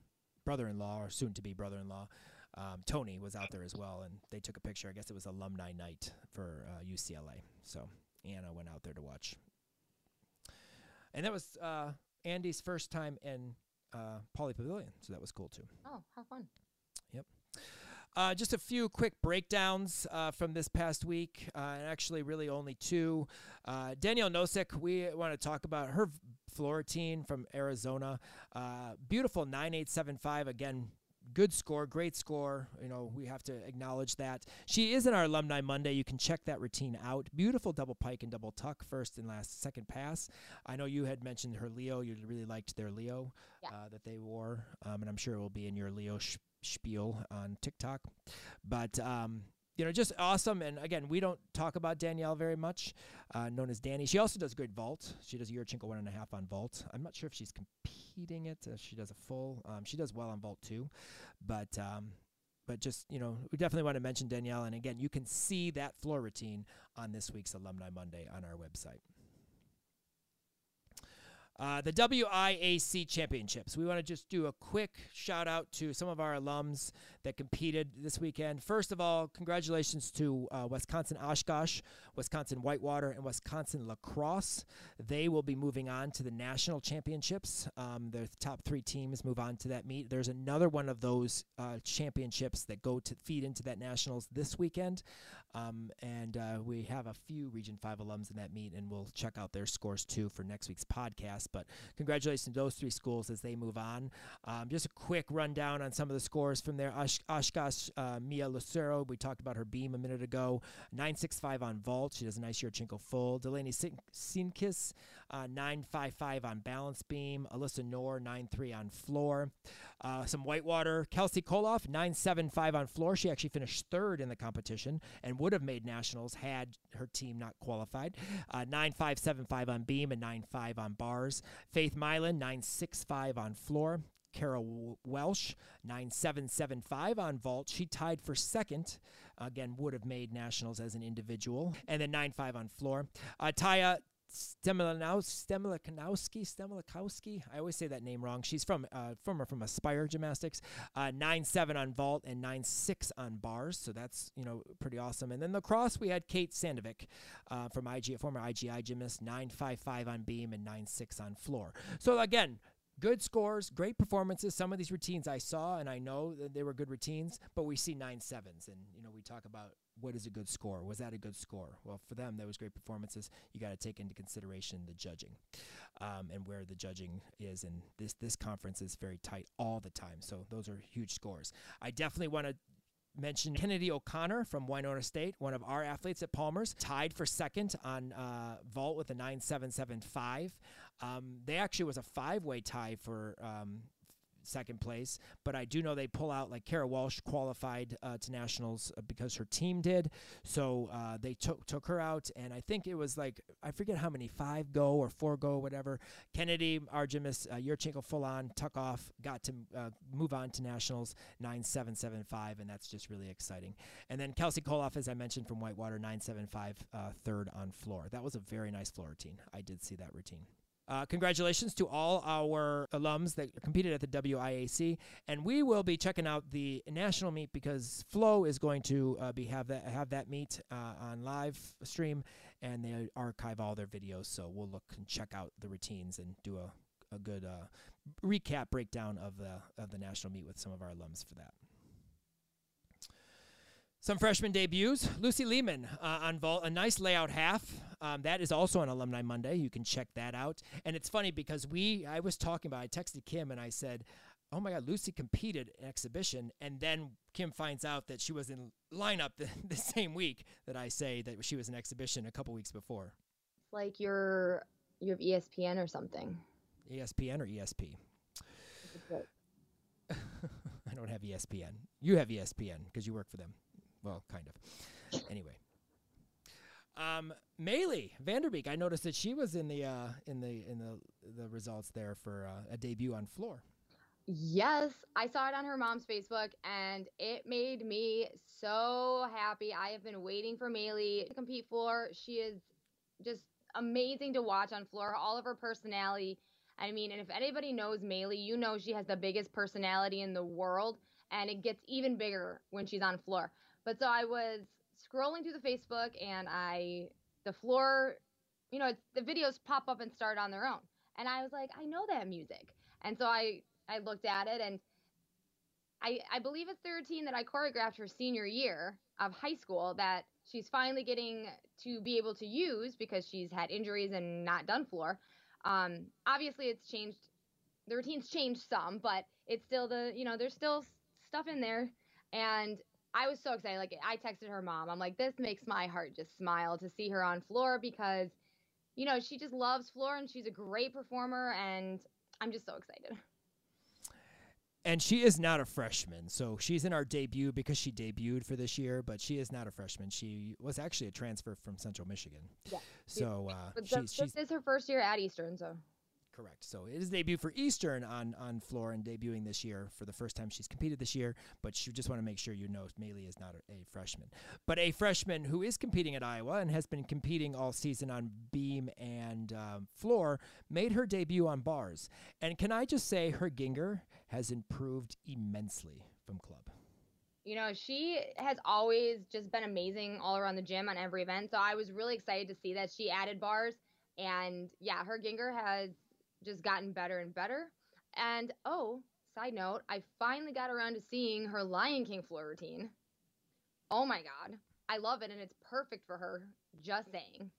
brother-in-law or soon-to-be brother-in-law. Um, Tony was out there as well, and they took a picture. I guess it was alumni night for uh, UCLA. So Anna went out there to watch and that was uh, Andy's first time in uh, Pauley Pavilion, so that was cool too. Oh, how fun! Yep. Uh, just a few quick breakdowns uh, from this past week, uh, and actually, really only two. Uh, Danielle Nosek, we want to talk about her floor routine from Arizona. Uh, beautiful 9875. Again, good score, great score. You know, we have to acknowledge that. She is in our Alumni Monday. You can check that routine out. Beautiful double pike and double tuck, first and last, second pass. I know you had mentioned her Leo. You really liked their Leo yeah. uh, that they wore, um, and I'm sure it will be in your Leo sh- spiel on TikTok. But um, you know, just awesome. And again, we don't talk about Danielle very much, uh, known as Danny. She also does great vault. She does Yurchenko one and a half on vault. I'm not sure if she's competing it. Uh, she does a full. Um, she does well on vault too, but um, but just you know, we definitely want to mention Danielle. And again, you can see that floor routine on this week's Alumni Monday on our website. Uh, the WIAC Championships. We want to just do a quick shout out to some of our alums that competed this weekend. First of all, congratulations to uh, Wisconsin Oshkosh, Wisconsin Whitewater, and Wisconsin La Crosse. They will be moving on to the national championships. Um, the top three teams move on to that meet. There's another one of those uh, championships that go to feed into that nationals this weekend. Um, and uh, we have a few Region 5 alums in that meet, and we'll check out their scores too for next week's podcast. But congratulations to those three schools as they move on. Um, just a quick rundown on some of the scores from there. Osh- Oshkosh uh, Mia Lucero, we talked about her beam a minute ago. 965 on vault. She does a nice Yurchenko full. Delaney Sinkis, uh, 955 on balance beam. Alyssa Noor, 93 on floor. Uh, some Whitewater. Kelsey Koloff, 975 on floor. She actually finished third in the competition and would have made nationals had her team not qualified. Uh, 9575 on beam and 95 on bars. Faith Mylan, 965 on floor. Carol Welsh, 9775 on vault. She tied for second. Again, would have made nationals as an individual. And then 95 on floor. Uh, Taya Stemlikanowski, Stemlikowski. I always say that name wrong. She's from uh, from from Aspire Gymnastics. Uh, nine seven on vault and nine six on bars. So that's you know pretty awesome. And then the cross we had Kate Sandovic uh, from IG, former IGI gymnast. Nine five five on beam and nine six on floor. So again, good scores, great performances. Some of these routines I saw and I know that they were good routines, but we see nine sevens, and you know we talk about what is a good score. Was that a good score? Well, for them, that was great performances. You got to take into consideration the judging, um, and where the judging is. And this this conference is very tight all the time, so those are huge scores. I definitely want to mention Kennedy O'Connor from Winona State, one of our athletes at Palmer's, tied for second on uh, vault with a 9775. Um, they actually was a five way tie for um, second place. But I do know they pull out like Kara Walsh qualified uh, to nationals uh, because her team did. So uh, they took took her out, and I think it was like I forget how many five go or four go whatever. Kennedy Artemis uh, Yurchenko full on tuck off got to uh, move on to nationals nine seven seven five, and that's just really exciting. And then Kelsey Koloff, as I mentioned from Whitewater, nine seven five uh, third on floor. That was a very nice floor routine. I did see that routine. Uh, congratulations to all our alums that competed at the WIAC, and we will be checking out the national meet because Flow is going to uh, be have that have that meet uh, on live stream, and they archive all their videos. So we'll look and check out the routines and do a a good uh, recap breakdown of the of the national meet with some of our alums for that. Some freshman debuts. Lucy Lehman uh, on vault, a nice layout half. Um, that is also on Alumni Monday. You can check that out. And it's funny because we, I was talking about, I texted Kim and I said, "Oh my God, Lucy competed in exhibition," and then Kim finds out that she was in lineup the, the same week that I say that she was in exhibition a couple weeks before. It's like you're you have ESPN or something. ESPN or ESP. I don't have ESPN. You have ESPN because you work for them. Well, kind of. Anyway. Um, Maylee Vanderbeek, I noticed that she was in the uh, in the in the the results there for uh, a debut on floor. Yes, I saw it on her mom's Facebook, and it made me so happy. I have been waiting for Maylee to compete floor. She is just amazing to watch on floor. All of her personality. I mean, and if anybody knows Maylee, you know she has the biggest personality in the world, and it gets even bigger when she's on floor. But so I was scrolling through the Facebook and I, the floor, you know, the videos pop up and start on their own. And I was like, I know that music. And so I, I looked at it and I, I believe it's the routine that I choreographed her senior year of high school that she's finally getting to be able to use because she's had injuries and not done floor. Um, obviously, it's changed. The routine's changed some, but it's still the you know there's still stuff in there, and I was so excited. Like I texted her mom. I'm like, this makes my heart just smile to see her on floor because, you know, she just loves floor and she's a great performer and I'm just so excited. and she is not a freshman, so she's in our debut because she debuted for this year. But she is not a freshman. She was actually a transfer from Central Michigan. Yeah. So uh, she, this, she's this is her first year at Eastern, so correct. So it is debut for Eastern on on floor and debuting this year for the first time she's competed this year. But she just want to make sure you know Maylee is not a, a freshman, but a freshman who is competing at Iowa and has been competing all season on beam and um, floor made her debut on bars. And can I just say her Ginger has improved immensely from club. you know, she has always just been amazing all around the gym on every event. So I was really excited to see that she added bars. And yeah, her Ginger has just gotten better and better. And oh, side note, I finally got around to seeing her Lion King floor routine. Oh my God. I love it. And it's perfect for her. Just saying.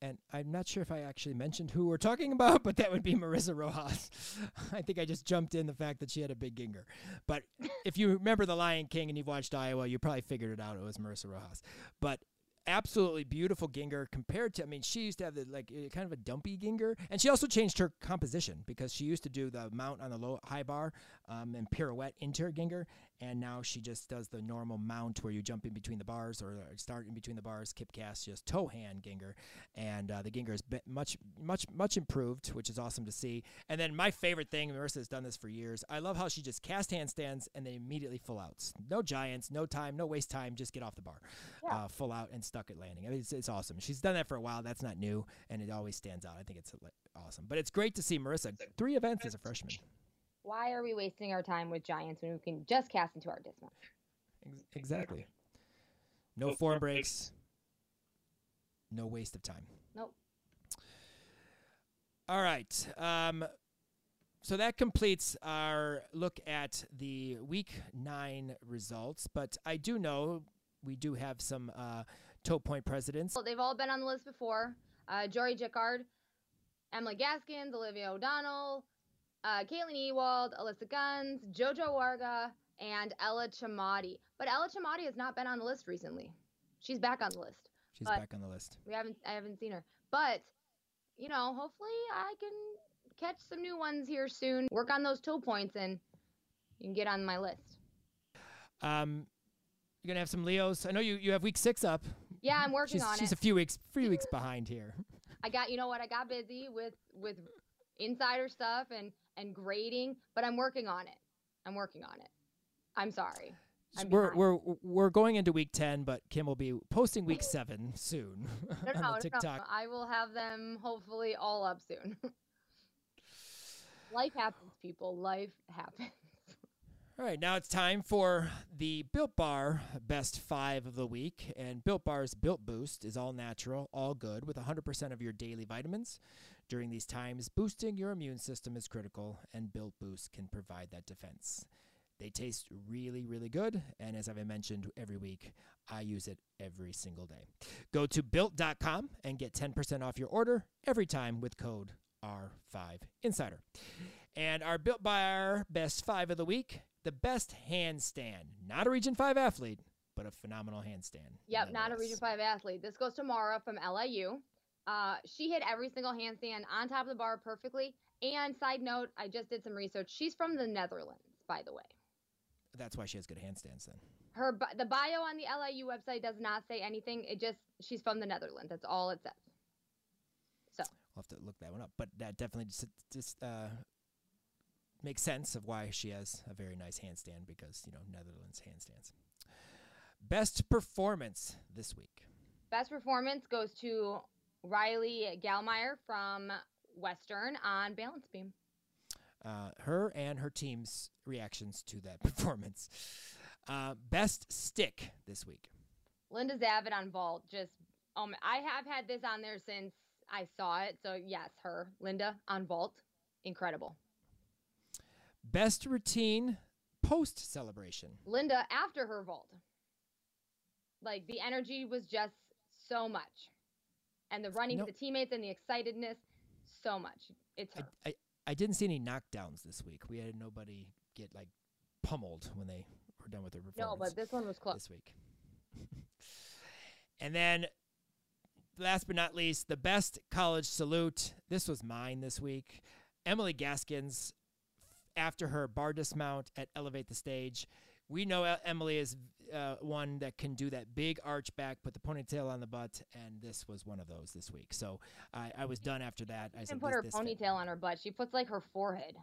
and I'm not sure if I actually mentioned who we're talking about, but that would be Marissa Rojas. I think I just jumped in the fact that she had a big ginger. But if you remember The Lion King and you've watched Iowa, you probably figured it out. It was Marissa Rojas. But absolutely beautiful ginger compared to, I mean, she used to have the, like uh, kind of a dumpy ginger. And she also changed her composition because she used to do the mount on the low high bar um, and pirouette into her ginger. And now she just does the normal mount where you jump in between the bars or start in between the bars, kip cast, just toe hand ginger and uh, the Ginger is much, much, much improved, which is awesome to see. And then my favorite thing, Marissa has done this for years. I love how she just cast handstands and then immediately full outs. No giants, no time, no waste time. Just get off the bar, uh, full out and stuck at landing. I mean, it's, it's awesome. She's done that for a while. That's not new, and it always stands out. I think it's uh, awesome. But it's great to see Marissa three events as a freshman. Why are we wasting our time with Giants when we can just cast into our dismount? Exactly. No form breaks. No waste of time. Nope. All right. Um, so that completes our look at the week nine results. But I do know we do have some uh, toe point presidents. Well, they've all been on the list before. Uh, Jory Jickard, Emily Gaskins, Olivia O'Donnell, uh, Caitlin Ewald, Alyssa Guns, Jojo Warga, and Ella Chamati. But Ella Chamati has not been on the list recently. She's back on the list. She's but- back on the list. We haven't I haven't seen her. But, you know, hopefully I can catch some new ones here soon. Work on those toe points and you can get on my list. Um, you're gonna have some Leos. I know you, you have week six up. Yeah, I'm working She's, on she's it. She's a few weeks, few weeks behind here. I got you know what I got busy with with insider stuff and and grading, but I'm working on it. I'm working on it. I'm sorry. I'm we're, we're we're going into week ten, but Kim will be posting week seven soon No, no, on the no, TikTok. I will have them hopefully all up soon. Life happens, people. Life happens. All right, now it's time for the Built Bar Best Five of the Week. And Built Bar's Built Boost is all natural, all good, with 100% of your daily vitamins. During these times, boosting your immune system is critical, and Built Boost can provide that defense. They taste really, really good. And as I've mentioned every week, I use it every single day. Go to built.com and get 10% off your order every time with code R5Insider. And our Built Bar Best Five of the Week the best handstand. Not a Region 5 athlete, but a phenomenal handstand. Yep, not a. Region 5 athlete. This goes to Mara from LIU. Uh, she hit every single handstand on top of the bar perfectly. And side note, I just did some research. She's from the Netherlands, by the way. That's why she has good handstands then. Her the bio on the LIU website does not say anything. It just she's from the Netherlands. That's all it says. So We'll have to look that one up. But that definitely just, just uh, makes sense of why she has a very nice handstand because, you know, Netherlands handstands. Best performance this week. best performance goes to Riley Galmeyer from Western on balance beam. Uh, her and her team's reactions to that performance. Uh, best stick this week. Linda Zavid on vault. Just um, I have had this on there since I saw it. So yes, her Linda on vault, incredible. Best routine post celebration. Linda after her vault. Like the energy was just so much, and the running No. to the teammates and the excitedness, so much. It's I, her. I, I didn't see any knockdowns this week. We had nobody get like pummeled when they were done with their performance. no, but this one was close. this week. and then, last but not least, the best college salute. This was mine this week. Emily Gaskins, after her bar dismount at Elevate the Stage. We know Emily is uh, one that can do that big arch back, put the ponytail on the butt, and this was one of those this week. So I, I was done after that. I She said, didn't put her this, ponytail on her butt. She puts like her forehead.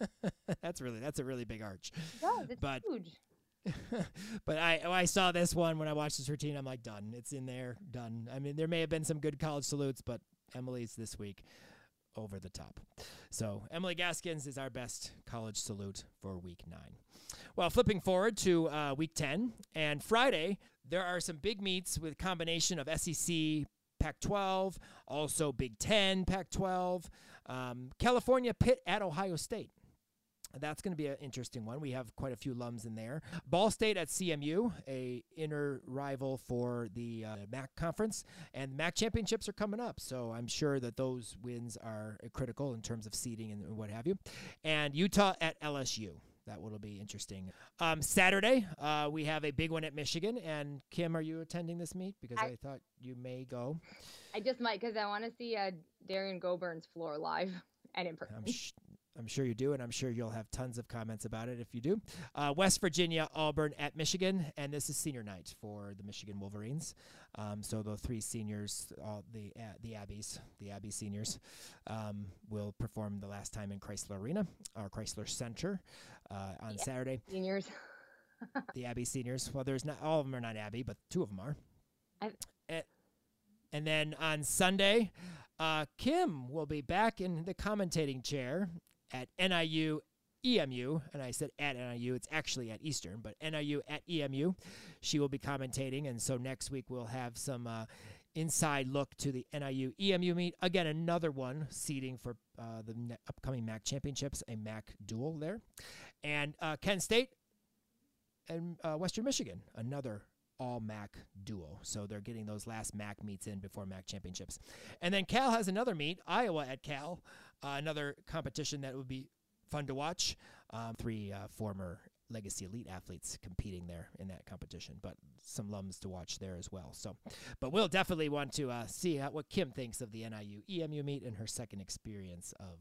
that's really that's a really big arch. It does. It's But- huge. but I I saw this one when I watched this routine. I'm like, done. It's in there, done. I mean, there may have been some good college salutes, but Emily's this week over the top. So Emily Gaskins is our best college salute for week nine. Well, flipping forward to uh, week 10 and Friday, there are some big meets with combination of SEC, Pac 12, also Big 10, Pac 12, um, California, Pitt at Ohio State. That's going to be an interesting one. We have quite a few lums in there. Ball State at CMU, a inner rival for the uh, MAC conference, and MAC championships are coming up. So I'm sure that those wins are critical in terms of seeding and what have you. And Utah at LSU. That will be interesting. Um, Saturday, uh, we have a big one at Michigan. And Kim, are you attending this meet? Because I, I- thought you may go. I just might because I want to see uh, Derrian Gobourne's floor live and in person. I'm, sh- I'm sure you do, and I'm sure you'll have tons of comments about it if you do. Uh, West Virginia, Auburn at Michigan, and this is senior night for the Michigan Wolverines. Um, so the three seniors, all the uh, the Abbeys, the Abbey seniors, um, will perform the last time in Crisler Arena or Crisler Center uh, on Yeah. Saturday. Seniors. The Abbey seniors. Well, there's not all of them are not Abbey, but two of them are. And then on Sunday, uh, Kim will be back in the commentating chair at NIU EMU, and I said at NIU, it's actually at Eastern, but NIU at EMU. She will be commentating, and so next week we'll have some uh, inside look to the NIU EMU meet. Again, another one seeding for uh, the ne- upcoming MAC championships, a MAC duel there, and uh, Kent State and uh, Western Michigan, another all MAC duel. So they're getting those last MAC meets in before MAC championships. And then Cal has another meet, Iowa at Cal, uh, another competition that would be fun to watch. Um, three uh, former legacy elite athletes competing there in that competition, but some lums to watch there as well. So, but we'll definitely want to uh, see how, what Kim thinks of the NIU EMU meet and her second experience of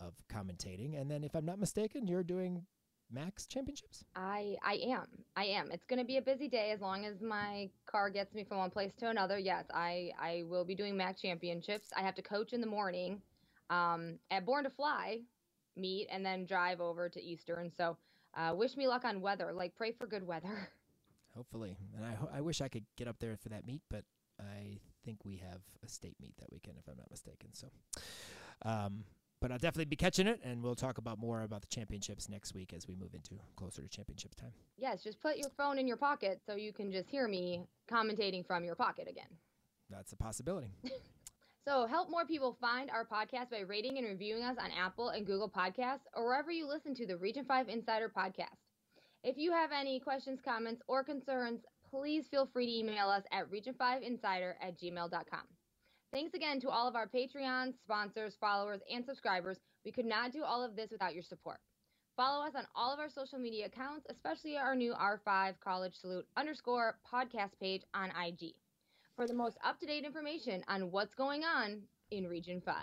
of commentating. And then, if I'm not mistaken, you're doing MAC championships. I I am. I am. It's going to be a busy day as long as my car gets me from one place to another. Yes, I I will be doing MAC championships. I have to coach in the morning um, at Born to Fly meet and then drive over to Eastern. So uh, wish me luck on weather. Like pray for good weather. Hopefully, and I ho- I wish I could get up there for that meet, but I think we have a state meet that weekend, if I'm not mistaken. So, um, but I'll definitely be catching it, and we'll talk about more about the championships next week as we move into closer to championship time. yes, just put your phone in your pocket so you can just hear me commentating from your pocket again. That's a possibility. So help more people find our podcast by rating and reviewing us on Apple and Google Podcasts or wherever you listen to the Region 5 Insider podcast. If you have any questions, comments, or concerns, please feel free to email us at region5insider at gmail.com. Thanks again to all of our Patreons, sponsors, followers, and subscribers. We could not do all of this without your support. Follow us on all of our social media accounts, especially our new R5 College Salute underscore podcast page on IG for the most up to date information on what's going on in Region 5.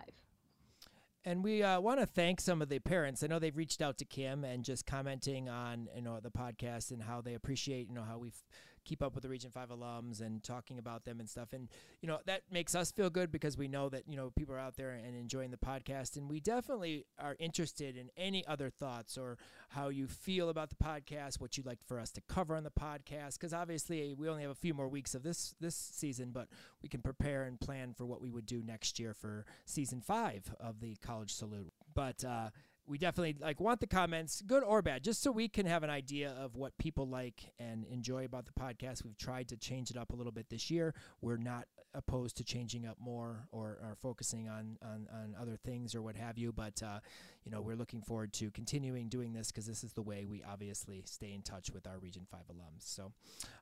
And we uh, want to thank some of the parents. I know they've reached out to Kim and just commenting on you know the podcast and how they appreciate you know how we f- keep up with the Region Five alums and talking about them and stuff. And you know that makes us feel good because we know that you know people are out there and enjoying the podcast. And we definitely are interested in any other thoughts or how you feel about the podcast, what you'd like for us to cover on the podcast. Because obviously we only have a few more weeks of this this season, but we can prepare and plan for what we would do next year for season five of the College Salute. But uh, we definitely like want the comments, good or bad, just so we can have an idea of what people like and enjoy about the podcast. We've tried to change it up a little bit this year. We're not opposed to changing up more or, or focusing on, on on other things or what have you. But uh, you know, we're looking forward to continuing doing this because this is the way we obviously stay in touch with our Region Five alums. So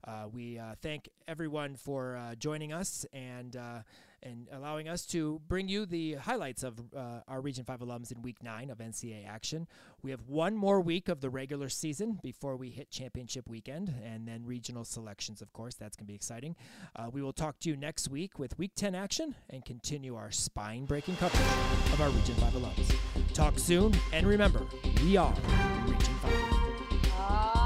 uh, we uh, thank everyone for uh, joining us and. And allowing us to bring you the highlights of uh, our Region 5 alums in week nine of NCAA action. We have one more week of the regular season before we hit championship weekend, and then regional selections, of course. That's going to be exciting. Uh, we will talk to you next week with week 10 action and continue our spine breaking coverage of our Region 5 alums. Talk soon, and remember, we are Region 5. Uh,